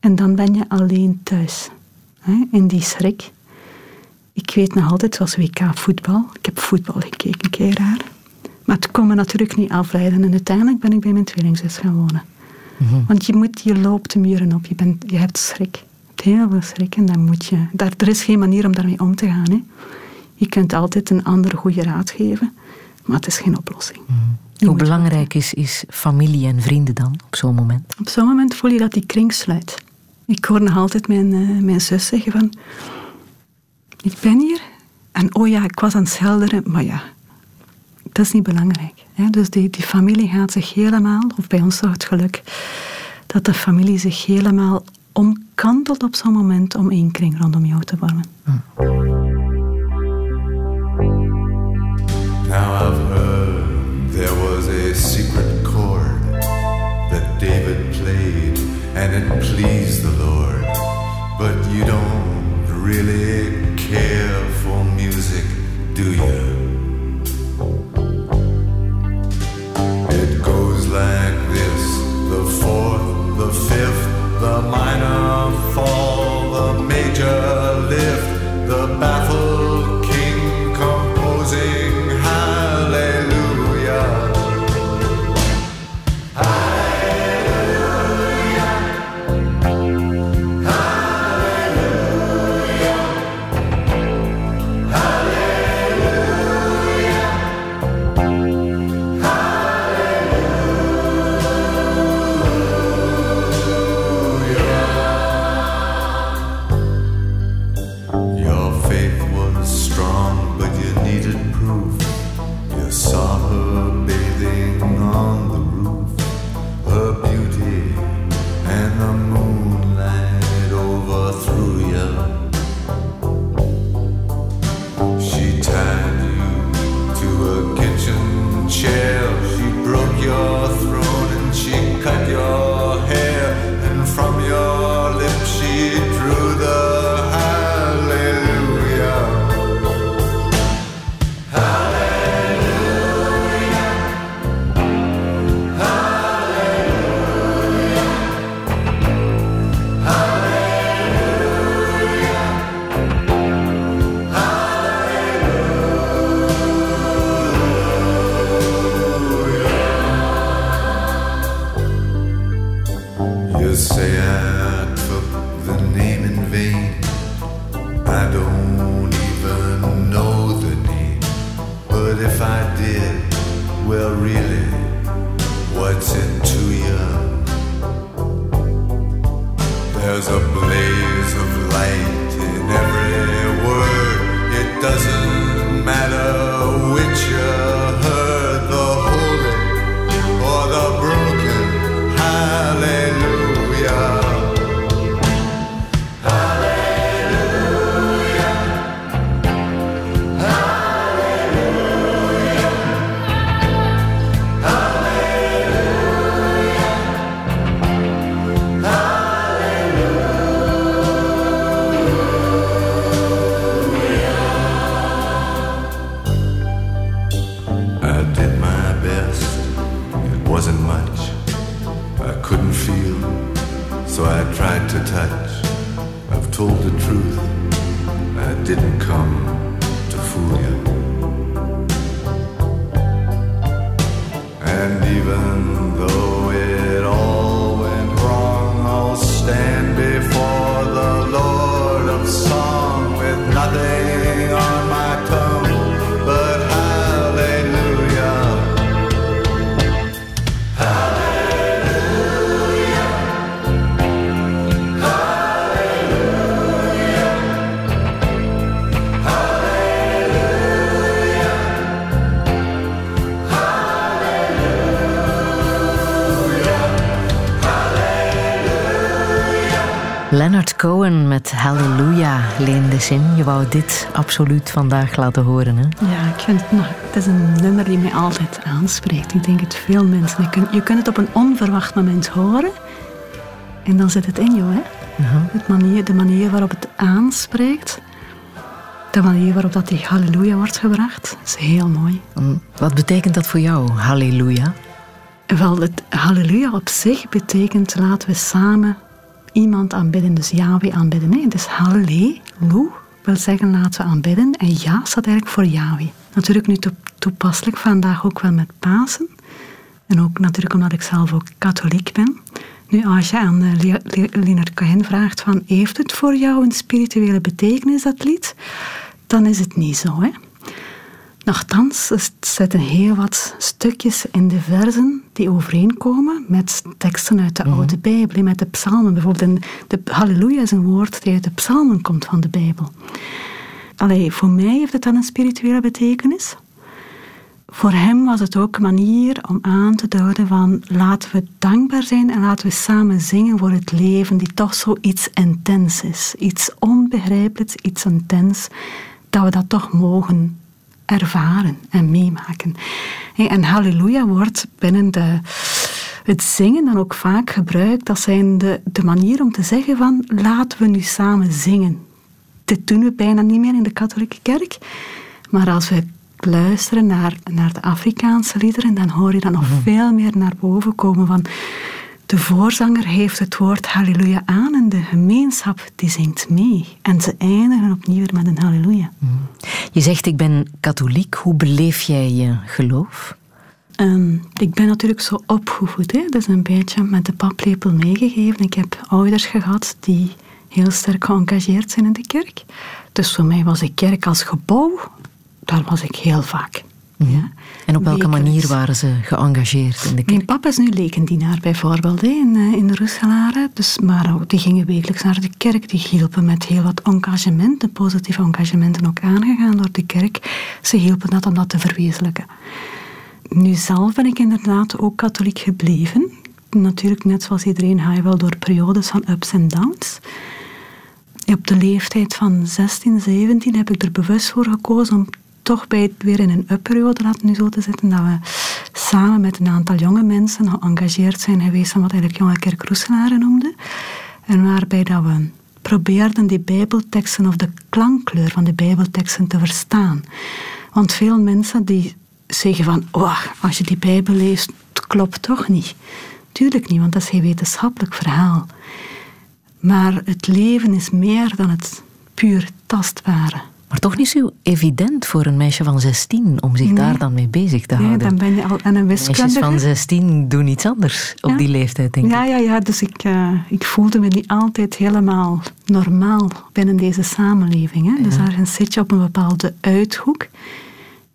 En dan ben je alleen thuis. Hè, in die schrik. Ik weet nog altijd, zoals WK voetbal. Ik heb voetbal gekeken, een keer raar. Maar het kon me natuurlijk niet afleiden. En uiteindelijk ben ik bij mijn tweelingzus gaan wonen. Want je, moet, je loopt de muren op. Je, bent, je hebt schrik. Je hebt heel veel schrik. En dan moet je, daar, er is geen manier om daarmee om te gaan. Hè. Je kunt altijd een andere goede raad geven. Maar het is geen oplossing. Hoe belangrijk is, is familie en vrienden dan op zo'n moment? Op zo'n moment voel je dat die kring sluit. Ik hoor nog altijd mijn, eh, mijn zus zeggen van... Ik ben hier en oh ja, ik was aan het schilderen, maar ja, dat is niet belangrijk. Hè? Dus die, die familie gaat zich helemaal, of bij ons toch het geluk, dat de familie zich helemaal omkantelt op zo'n moment om één kring rondom jou te vormen. Now I've and it pleased the Lord. But you don't really care for music, do you? It goes like this the fourth, the fifth, the minor fall, the major lift, Cohen met Halleluja. Leen de Zin, je wou dit absoluut vandaag laten horen. Hè? Ja, ik vind het, nog- het is een nummer die mij altijd aanspreekt. Ik denk het veel mensen. Je kunt, je kunt het op een onverwacht moment horen. En dan zit het in jou. Hè? Het manier, de manier waarop het aanspreekt. De manier waarop dat die halleluja wordt gebracht. is heel mooi. Wat betekent dat voor jou, Halleluja? Wel, het halleluja op zich betekent laten we samen iemand aanbidden. Dus Yahweh aanbidden. Hè? Dus hallelu wil zeggen laten we aanbidden. En ja staat eigenlijk voor Yahweh. Natuurlijk nu toe- toepasselijk vandaag ook wel met Pasen. En ook natuurlijk omdat ik zelf ook katholiek ben. Nu, als je aan eh, Le- Le- Leonard Cohen vraagt van... heeft het voor jou een spirituele betekenis, dat lied? Dan is het niet zo, hè. Nochtans, er zitten heel wat stukjes in de versen die overeenkomen met teksten uit de Oude Bijbel, met de psalmen. Bijvoorbeeld, de halleluja is een woord die uit de psalmen komt van de Bijbel. Allee, voor mij heeft het dan een spirituele betekenis. Voor hem was het ook een manier om aan te duiden van laten we dankbaar zijn en laten we samen zingen voor het leven die toch zoiets intens is. Iets onbegrijpelijks, iets intens, dat we dat toch mogen ervaren en meemaken. En halleluja wordt binnen de, het zingen dan ook vaak gebruikt. Dat zijn de, de manier om te zeggen van laten we nu samen zingen. Dit doen we bijna niet meer in de katholieke kerk. Maar als we luisteren naar, naar de Afrikaanse liederen, dan hoor je dat nog veel meer naar boven komen van de voorzanger heeft het woord halleluja aan en de gemeenschap die zingt mee. En ze eindigen opnieuw met een halleluja. Je zegt ik ben katholiek. Hoe beleef jij je geloof? Ehm, ik ben natuurlijk zo opgevoed, hè? dus een beetje met de paplepel meegegeven. Ik heb ouders gehad die heel sterk geëngageerd zijn in de kerk. Dus voor mij was de kerk als gebouw, daar was ik heel vaak. Ja. En op welke manier waren ze geëngageerd in de kerk? Mijn papa is nu lekendienaar bijvoorbeeld in, eh, in Roeselare. Dus, maar ook, die gingen wekelijks naar de kerk. Die hielpen met heel wat engagementen, positieve engagementen ook aangegaan door de kerk. Ze hielpen dat om dat te verwezenlijken. Nu zelf ben ik inderdaad ook katholiek gebleven. Natuurlijk, net zoals iedereen, ga je wel door periodes van ups en downs. Op de leeftijd van 16, 17 heb ik er bewust voor gekozen om toch bij, weer in een up-periode, laten nu zo te zitten, dat we samen met een aantal jonge mensen geëngageerd zijn geweest van wat eigenlijk Jonge Kerk Roeselare noemde. En waarbij dat we probeerden die bijbelteksten of de klankkleur van de bijbelteksten te verstaan. Want veel mensen die zeggen van, oh, als je die bijbel leest, het klopt toch niet. Tuurlijk niet, want dat is geen wetenschappelijk verhaal. Maar het leven is meer dan het puur tastbare. Maar toch niet zo evident voor een meisje van 16 om zich Nee. daar dan mee bezig te Nee, houden. dan ben je al aan een Meisjes wiskundige. van 16 doen iets anders op Ja. die leeftijd, denk ik. Ja, ja, ja. Dus ik, eh, ik voelde me niet altijd helemaal normaal binnen deze samenleving. Hè. Dus ergens zit je op een bepaalde uithoek.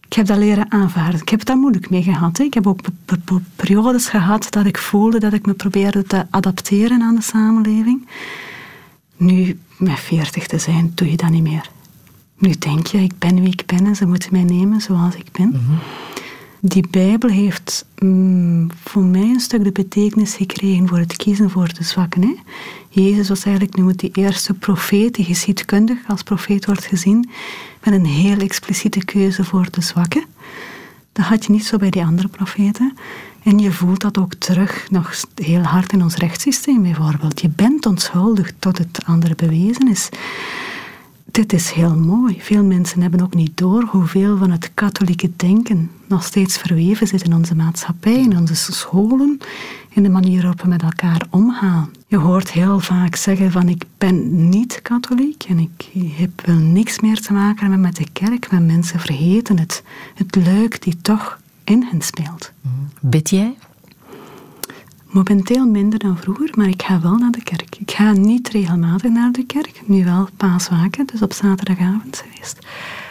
Ik heb dat leren aanvaarden. Ik heb het daar moeilijk mee gehad. Hè. Ik heb ook pe- pe- periodes gehad dat ik voelde dat ik me probeerde te adapteren aan de samenleving. Nu, met veertig te zijn, doe je dat niet meer. Nu denk je, ik ben wie ik ben en ze moeten mij nemen zoals ik ben. Die Bijbel heeft mm, voor mij een stuk de betekenis gekregen voor het kiezen voor de zwakken. Hè? Jezus was eigenlijk nu die eerste profeet, die geschiedkundig als profeet wordt gezien, met een heel expliciete keuze voor de zwakken. Dat had je niet zo bij die andere profeten. En je voelt dat ook terug nog heel hard in ons rechtssysteem bijvoorbeeld. Je bent onschuldig tot het andere bewezen is. Dit is heel mooi. Veel mensen hebben ook niet door hoeveel van het katholieke denken nog steeds verweven zit in onze maatschappij, in onze scholen, in de manier waarop we met elkaar omgaan. Je hoort heel vaak zeggen van ik ben niet katholiek en ik heb wel niks meer te maken met de kerk, maar mensen vergeten het, het luik die toch in hen speelt. Bid jij? Momenteel minder dan vroeger, maar ik ga wel naar de kerk. Ik ga niet regelmatig naar de kerk, nu wel paaswaken, dus op zaterdagavond geweest.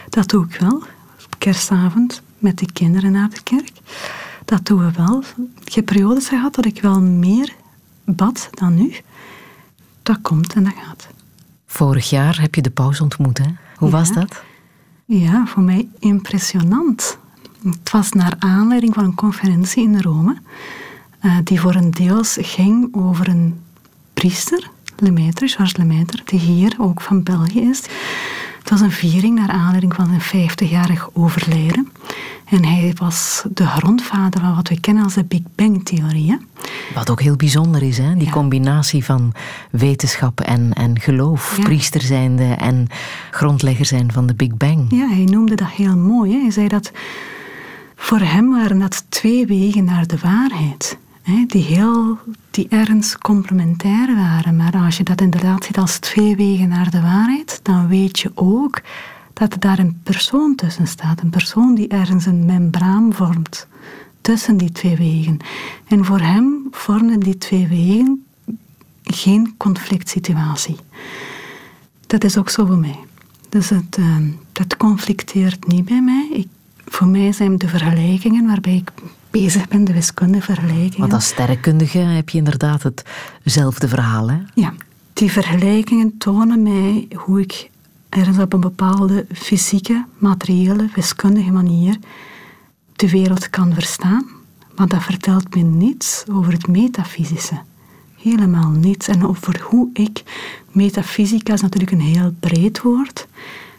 Dat doe ik wel. Op kerstavond met de kinderen naar de kerk. Dat doen we wel. Ik heb periodes gehad dat ik wel meer bad dan nu. Dat komt en dat gaat. Vorig jaar heb je de paus ontmoet, hè? Hoe was dat? Ja, voor mij impressionant. Het was naar aanleiding van een conferentie in Rome, eh, die voor een deels ging over een priester, Lemaitre, Georges Lemaitre, die hier ook van België is. Het was een viering naar aanleiding van zijn 50-jarig overlijden. En hij was de grondvader van wat we kennen als de Big Bang-theorie. Wat ook heel bijzonder is, hè? die combinatie van wetenschap en, en geloof. Ja. Priester zijnde en grondlegger zijn van de Big Bang. Ja, hij noemde dat heel mooi. Hè. Hij zei dat voor hem waren dat twee wegen naar de waarheid. Die, heel, die ergens complementair waren. Maar als je dat inderdaad ziet als twee wegen naar de waarheid, dan weet je ook dat er daar een persoon tussen staat. Een persoon die ergens een membraan vormt tussen die twee wegen. En voor hem vormden die twee wegen geen conflict situatie. Dat is ook zo voor mij. Dus het, eh, dat conflicteert niet bij mij. Ik, voor mij zijn de vergelijkingen waarbij ik bezig ben, de wiskundige vergelijkingen. Want als sterrenkundige heb je inderdaad hetzelfde verhaal. Hè? Ja, die vergelijkingen tonen mij hoe ik ergens op een bepaalde fysieke, materiële, wiskundige manier de wereld kan verstaan. Want dat vertelt me niets over het metafysische. Helemaal niets. En over hoe ik... Metafysica is natuurlijk een heel breed woord.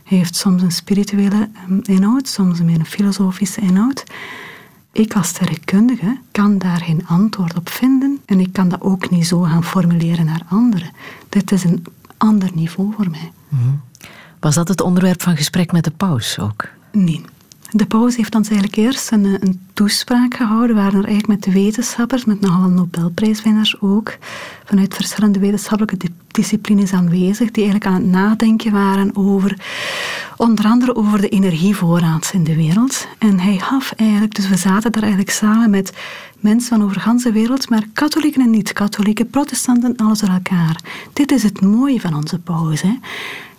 Hij heeft soms een spirituele ehm, inhoud, soms meer een filosofische inhoud. Ik als sterrenkundige kan daar geen antwoord op vinden en ik kan dat ook niet zo gaan formuleren naar anderen. Dit is een ander niveau voor mij. Was dat het onderwerp van gesprek met de paus ook? Nee. De paus heeft ons eigenlijk eerst een, eh, een toespraak gehouden. We waren er eigenlijk met de wetenschappers, met nogal Nobelprijswinnaars ook, vanuit verschillende wetenschappelijke disciplines aanwezig, die eigenlijk aan het nadenken waren over, onder andere over de energievoorraad in de wereld. En hij gaf eigenlijk, dus we zaten daar eigenlijk samen met mensen van over de wereld, maar katholieken en niet-katholieken, protestanten, alles door elkaar. Dit is het mooie van onze paus. Hè.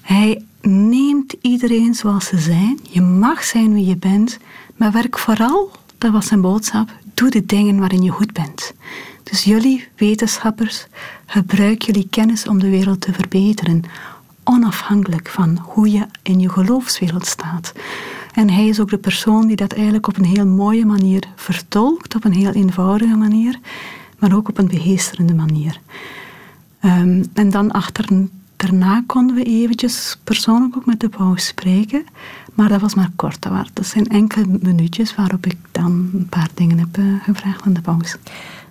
Hij neemt iedereen zoals ze zijn. Je mag zijn wie je bent, maar werk vooral, dat was zijn boodschap, doe de dingen waarin je goed bent. Dus jullie wetenschappers, gebruik jullie kennis om de wereld te verbeteren, onafhankelijk van hoe je in je geloofswereld staat. En hij is ook de persoon die dat eigenlijk op een heel mooie manier vertolkt, op een heel eenvoudige manier, maar ook op een begeesterende manier. Ehm, en dan achter, daarna konden we eventjes persoonlijk ook met de paus spreken. Maar dat was maar kort. Dat, waren, dat zijn enkele minuutjes waarop ik dan een paar dingen heb eh, gevraagd aan de paus.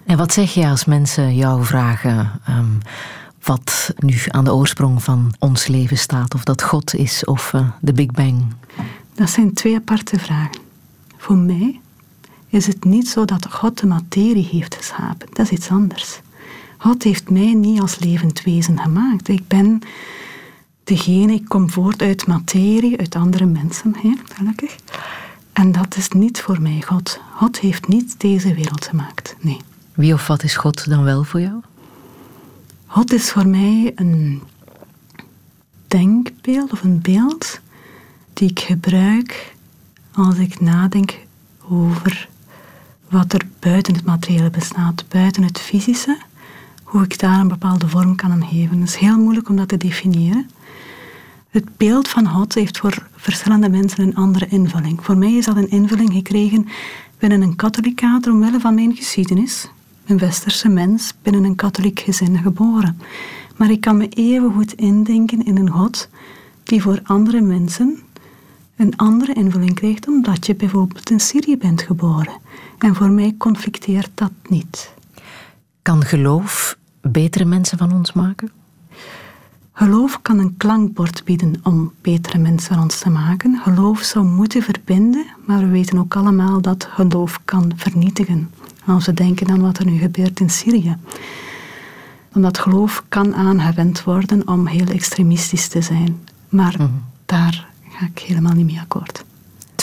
En wat zeg je als mensen jou vragen ehm, wat nu aan de oorsprong van ons leven staat? Of dat God is of eh, de Big Bang? Dat zijn twee aparte vragen. Voor mij is het niet zo dat God de materie heeft geschapen. Dat is iets anders. God heeft mij niet als levend wezen gemaakt. Ik ben degene, ik kom voort uit materie, uit andere mensen, hè, gelukkig. En dat is niet voor mij God. God heeft niet deze wereld gemaakt. Nee. Wie of wat is God dan wel voor jou? God is voor mij een denkbeeld of een beeld die ik gebruik als ik nadenk over wat er buiten het materiële bestaat, buiten het fysische, hoe ik daar een bepaalde vorm kan aan geven. Het is heel moeilijk om dat te definiëren. Het beeld van God heeft voor verschillende mensen een andere invulling. Voor mij is dat een invulling gekregen binnen een kader omwille van mijn geschiedenis. Een westerse mens binnen een katholiek gezin geboren. Maar ik kan me even goed indenken in een God die voor andere mensen een andere invulling krijgt omdat je bijvoorbeeld in Syrië bent geboren. En voor mij conflicteert dat niet. Kan geloof betere mensen van ons maken? Geloof kan een klankbord bieden om betere mensen van ons te maken. Geloof zou moeten verbinden, maar we weten ook allemaal dat geloof kan vernietigen. Als we denken aan wat er nu gebeurt in Syrië. Omdat geloof kan aangewend worden om heel extremistisch te zijn. Maar Mhm. daar ga ik helemaal niet mee akkoord.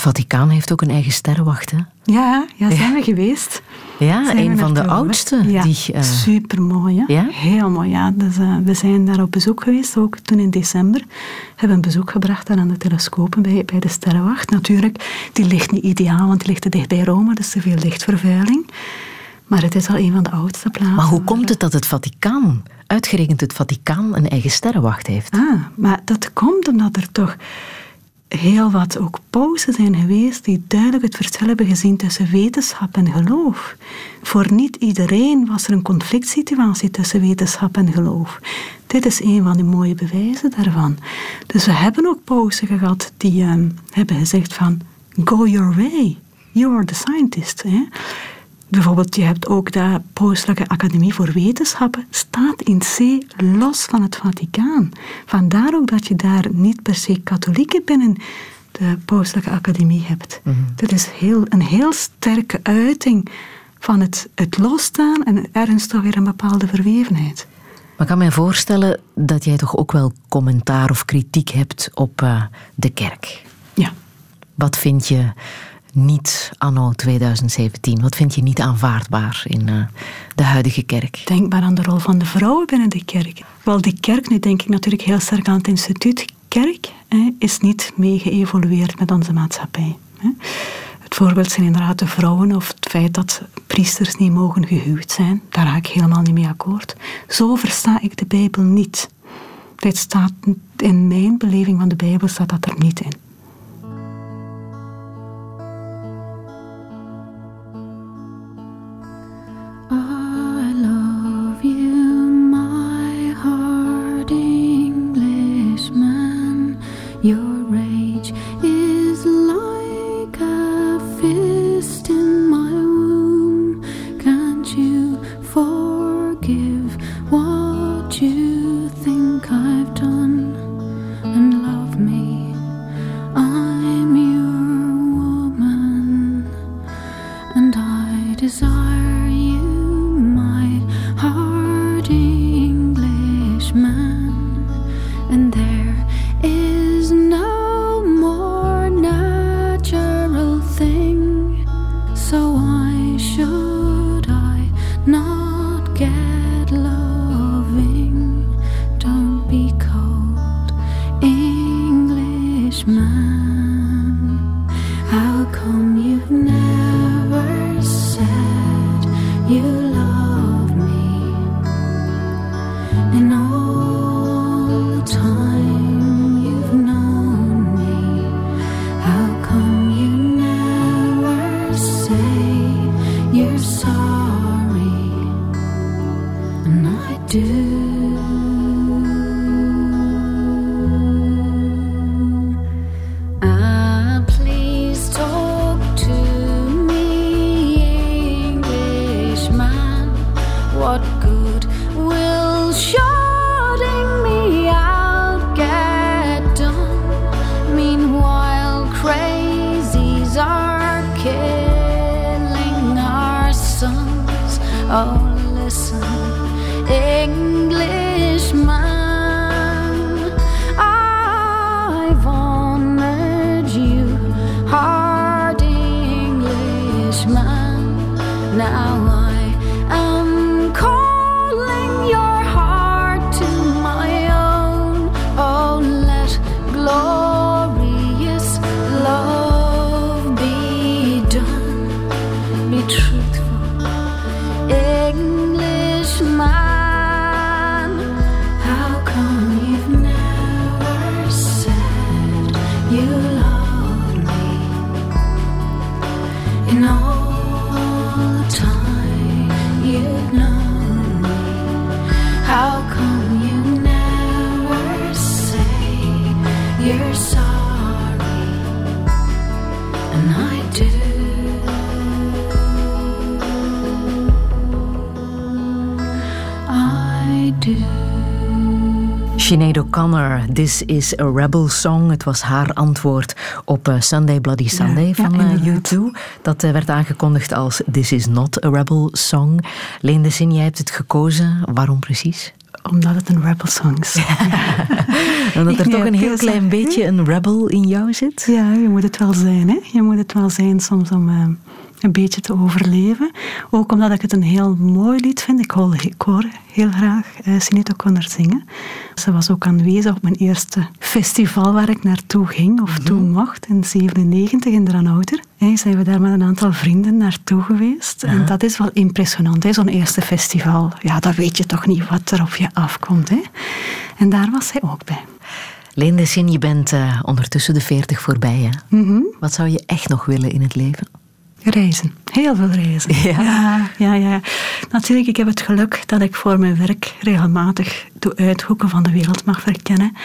Het Vaticaan heeft ook een eigen sterrenwacht, hè? Ja, ja zijn we geweest. Ja, Zijn een van de oudste. Ja, Die, eh, super mooi. Ja? Heel mooi, ja. Dus, eh, we zijn daar op bezoek geweest, ook toen in december. Hebben een bezoek gebracht aan de telescopen bij, bij de Sterrenwacht. Natuurlijk, die ligt niet ideaal, want die ligt te dicht bij Rome, dus te veel lichtvervuiling. Maar het is al een van de oudste plaatsen. maar hoe komt het dat het Vaticaan, uitgerekend het Vaticaan, een eigen sterrenwacht heeft? Ah, maar dat komt omdat er toch heel wat ook pauzen zijn geweest die duidelijk het verschil hebben gezien tussen wetenschap en geloof. Voor niet iedereen was er een conflict situatie tussen wetenschap en geloof. Dit is een van de mooie bewijzen daarvan. Dus we hebben ook pauzen gehad die ehm, hebben gezegd van go your way, you are the scientist. Hè? Bijvoorbeeld, je hebt ook de Pauselijke Academie voor Wetenschappen, staat in C los van het Vaticaan. Vandaar ook dat je daar niet per se katholieken binnen de Pauselijke Academie hebt. Dat is heel, een heel sterke uiting van het, het losstaan en ergens toch weer een bepaalde verwevenheid. Maar ik kan mij voorstellen dat jij toch ook wel commentaar of kritiek hebt op eh, de kerk. Ja. Wat vind je niet anno 2017? Wat vind je niet aanvaardbaar in eh, de huidige kerk? Denk maar aan de rol van de vrouwen binnen de kerk. Wel, die kerk, nu denk ik natuurlijk heel sterk aan het instituut kerk, hè, is niet mee geëvolueerd met onze maatschappij. Hè. Het voorbeeld zijn inderdaad de vrouwen of het feit dat priesters niet mogen gehuwd zijn. Daar ga ik helemaal niet mee akkoord. Zo versta ik de Bijbel niet. Dit staat in mijn beleving van de Bijbel staat dat er niet in. Sons. Oh, listen, Englishman. Sinead O'Connor, This is a Rebel Song. Het was haar antwoord op eh, Sunday Bloody Sunday ja, van eh, inderdaad. U2. Dat eh, werd aangekondigd als This is not a Rebel Song. Leen de Zin, jij hebt het gekozen. Waarom precies? Omdat het een rebel song is. Omdat er toch een heel klein beetje een rebel in jou zit? Ja, je moet het wel zijn. Hè? Je moet het wel zijn soms om eh, een beetje te overleven. Ook omdat ik het een heel mooi lied vind. Ik hoor, ik hoor heel graag uh, Sinead O'Connor zingen. Ze was ook aanwezig op mijn eerste festival waar ik naartoe ging, of toe mocht, in 97 in Dranouter. Hey, zijn we daar met een aantal vrienden naartoe geweest. En dat is wel impressionant, zo'n eerste festival. Ja, dan weet je toch niet wat er op je afkomt. Hè? En daar was zij ook bij. Leen de Zin, je bent eh, ondertussen de 40 voorbij. Hè? Mhm. Wat zou je echt nog willen in het leven? Reizen. Heel veel reizen. Ja. ja, ja, ja. Natuurlijk, ik heb het geluk dat ik voor mijn werk regelmatig de uithoeken van de wereld mag verkennen.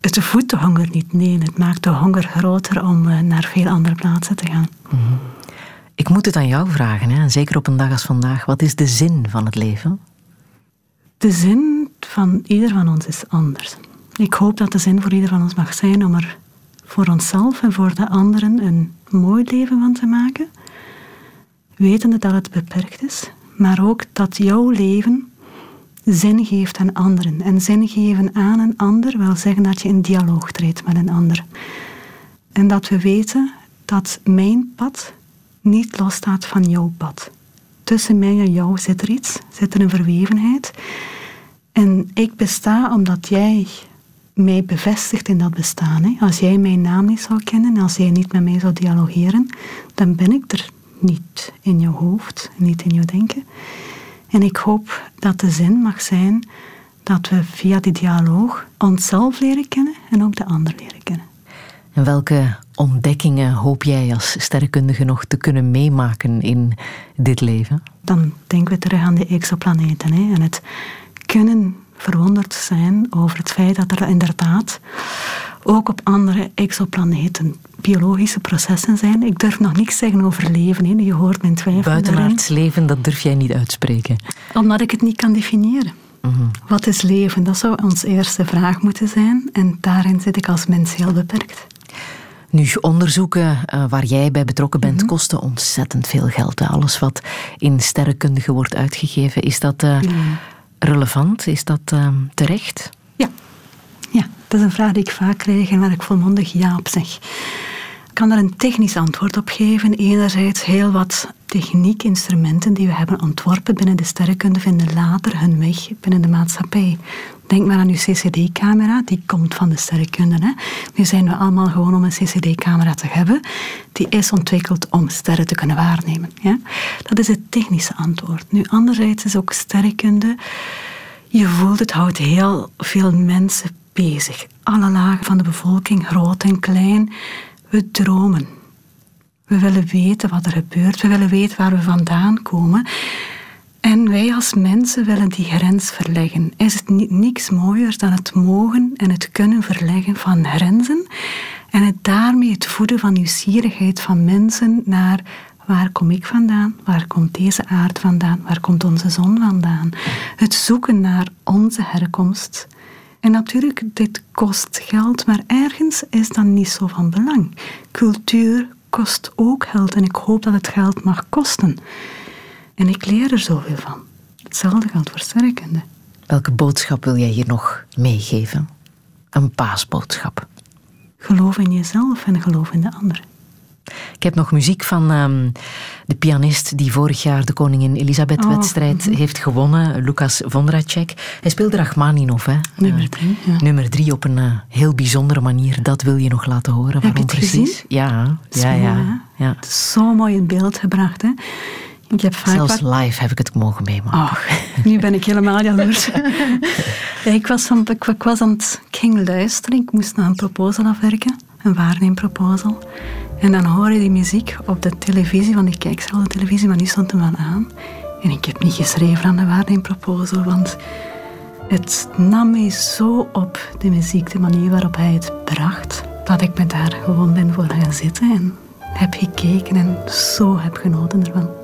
Het voedt de honger niet, nee. Het maakt de honger groter om eh, naar veel andere plaatsen te gaan. Ik moet het aan jou vragen, hè? zeker op een dag als vandaag. Wat is de zin van het leven? De zin van ieder van ons is anders. Ik hoop dat de zin voor ieder van ons mag zijn om er voor onszelf en voor de anderen een mooi leven van te maken. Wetende dat het beperkt is, maar ook dat jouw leven zin geeft aan anderen. En zin geven aan een ander wil zeggen dat je in dialoog treedt met een ander. En dat we weten dat mijn pad niet losstaat van jouw pad. Tussen mij en jou zit er iets, zit er een verwevenheid. En ik besta omdat jij mij bevestigt in dat bestaan. Hè. Als jij mijn naam niet zou kennen, als jij niet met mij zou dialogeren, dan ben ik er niet in jouw hoofd, niet in jouw denken. En ik hoop dat de zin mag zijn dat we via die dialoog onszelf leren kennen en ook de ander leren kennen. En welke ontdekkingen hoop jij als sterrenkundige nog te kunnen meemaken in dit leven? Dan denken we terug aan de exoplaneten hè, en het kunnen verwonderd zijn over het feit dat er inderdaad ook op andere exoplaneten biologische processen zijn. Ik durf nog niks zeggen over leven. Je hoort mijn twijfel. Buitenaards leven, dat durf jij niet uitspreken. Omdat ik het niet kan definiëren. Wat is leven? Dat zou onze eerste vraag moeten zijn. En daarin zit ik als mens heel beperkt. Nu, onderzoeken uh, waar jij bij betrokken bent, Mhm. kosten ontzettend veel geld. Alles wat in sterrenkundige wordt uitgegeven, is dat uh, relevant? Is dat uh, terecht? Ja. ja, dat is een vraag die ik vaak krijg en waar ik volmondig ja op zeg. Ik kan daar een technisch antwoord op geven. Enerzijds heel wat techniekinstrumenten die we hebben ontworpen binnen de sterrenkunde vinden later hun weg binnen de maatschappij. Denk maar aan uw CCD-camera, die komt van de sterrenkunde. Hè. Nu zijn we allemaal gewoon om een CCD-camera te hebben. Die is ontwikkeld om sterren te kunnen waarnemen. Ja. Dat is het technische antwoord. Nu, anderzijds is ook sterrenkunde, je voelt het houdt heel veel mensen bezig. Alle lagen van de bevolking, groot en klein. We dromen. We willen weten wat er gebeurt. We willen weten waar we vandaan komen. En wij als mensen willen die grens verleggen. Is het niet niks mooier dan het mogen en het kunnen verleggen van grenzen? En het daarmee het voeden van nieuwsgierigheid van mensen naar waar kom ik vandaan? Waar komt deze aard vandaan? Waar komt onze zon vandaan? Het zoeken naar onze herkomst. En natuurlijk, dit kost geld, maar ergens is dat niet zo van belang. Cultuur kost ook geld en ik hoop dat het geld mag kosten. En ik leer er zoveel van. Hetzelfde geldt voor sterrenkunde. Welke boodschap wil jij hier nog meegeven? Een paasboodschap. Geloof in jezelf en geloof in de anderen. Ik heb nog muziek van um, de pianist die vorig jaar de Koningin Elisabeth-wedstrijd oh, mm -hmm. heeft gewonnen, Lucas Vondracek. Hij speelde Rachmaninov, hè? Nummer drie. Ja. Nummer drie op een uh, heel bijzondere manier. Dat wil je nog laten horen. Heb Waarom je het precies? Gezien? Ja, ja, ja, ja. Het is zo mooi in beeld gebracht, hè? Ik heb vaak Zelfs live heb ik het mogen meemaken. Oh, nu ben ik helemaal jaloers. ja, ik, was aan, ik, ik, was aan het, ik ging luisteren. Ik moest naar een proposal afwerken. Een waarneemproposal. En dan hoor je die muziek op de televisie, want ik kijk zelf de televisie, maar nu stond hem dan aan. En ik heb niet geschreven aan de waarde in proposal, want het nam mij zo op, de muziek, de manier waarop hij het bracht, dat ik me daar gewoon ben voor gaan zitten en heb gekeken en zo heb genoten ervan.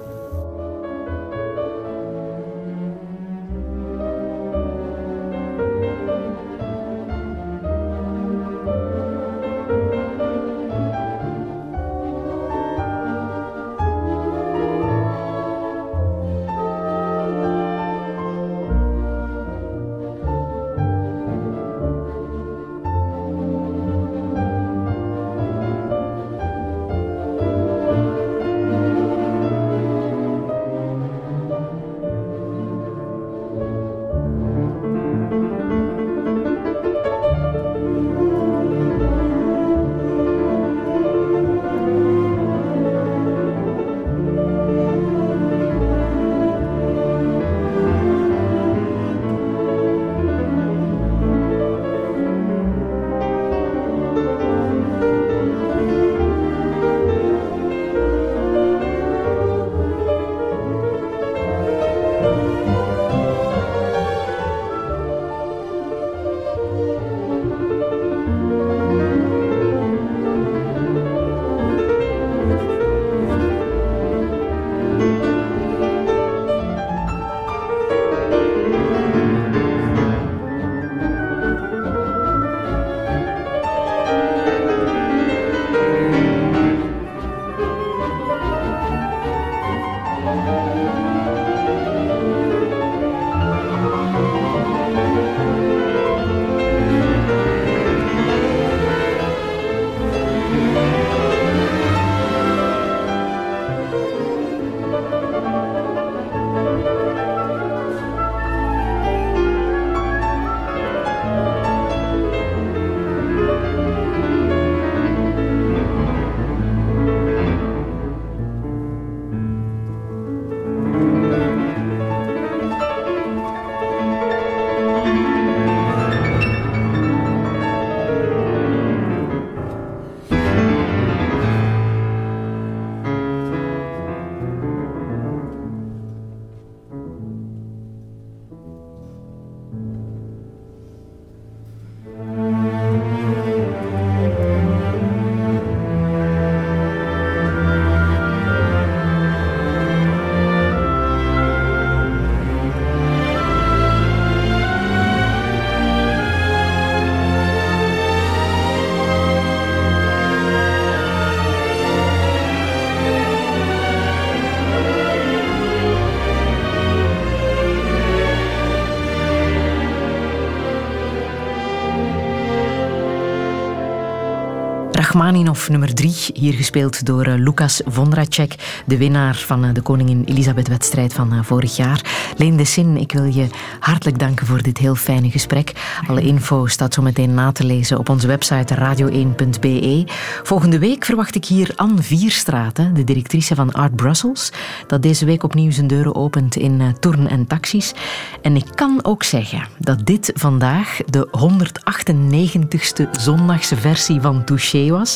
Rachmaninov nummer 3, hier gespeeld door uh, Lucas Vondracek, de winnaar van uh, de Koningin Elisabeth-wedstrijd van uh, vorig jaar. Leen de Sin, ik wil je hartelijk danken voor dit heel fijne gesprek. Alle info staat zo meteen na te lezen op onze website radio1.be. Volgende week verwacht ik hier Anne Vierstraat, de directrice van Art Brussels, dat deze week opnieuw zijn deuren opent in Tourne en Taxis. En ik kan ook zeggen dat dit vandaag de 198ste zondagse versie van Touché was.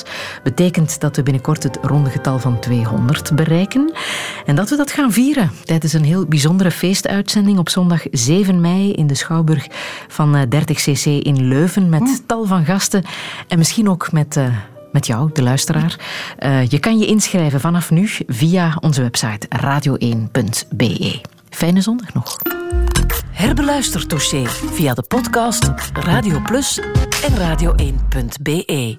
Betekent dat we binnenkort het ronde getal van 200 bereiken. En dat we dat gaan vieren tijdens een heel bijzondere feestuitzending op zondag 7 mei in de Schouwburg van 30cc eh, in Leuven. Met tal van gasten en misschien ook met... Uh, met jou, de luisteraar. Uh, je kan je inschrijven vanaf nu via onze website radio1.be. Fijne zondag nog. Herbeluister Touché via de podcast Radio Plus en radio1.be.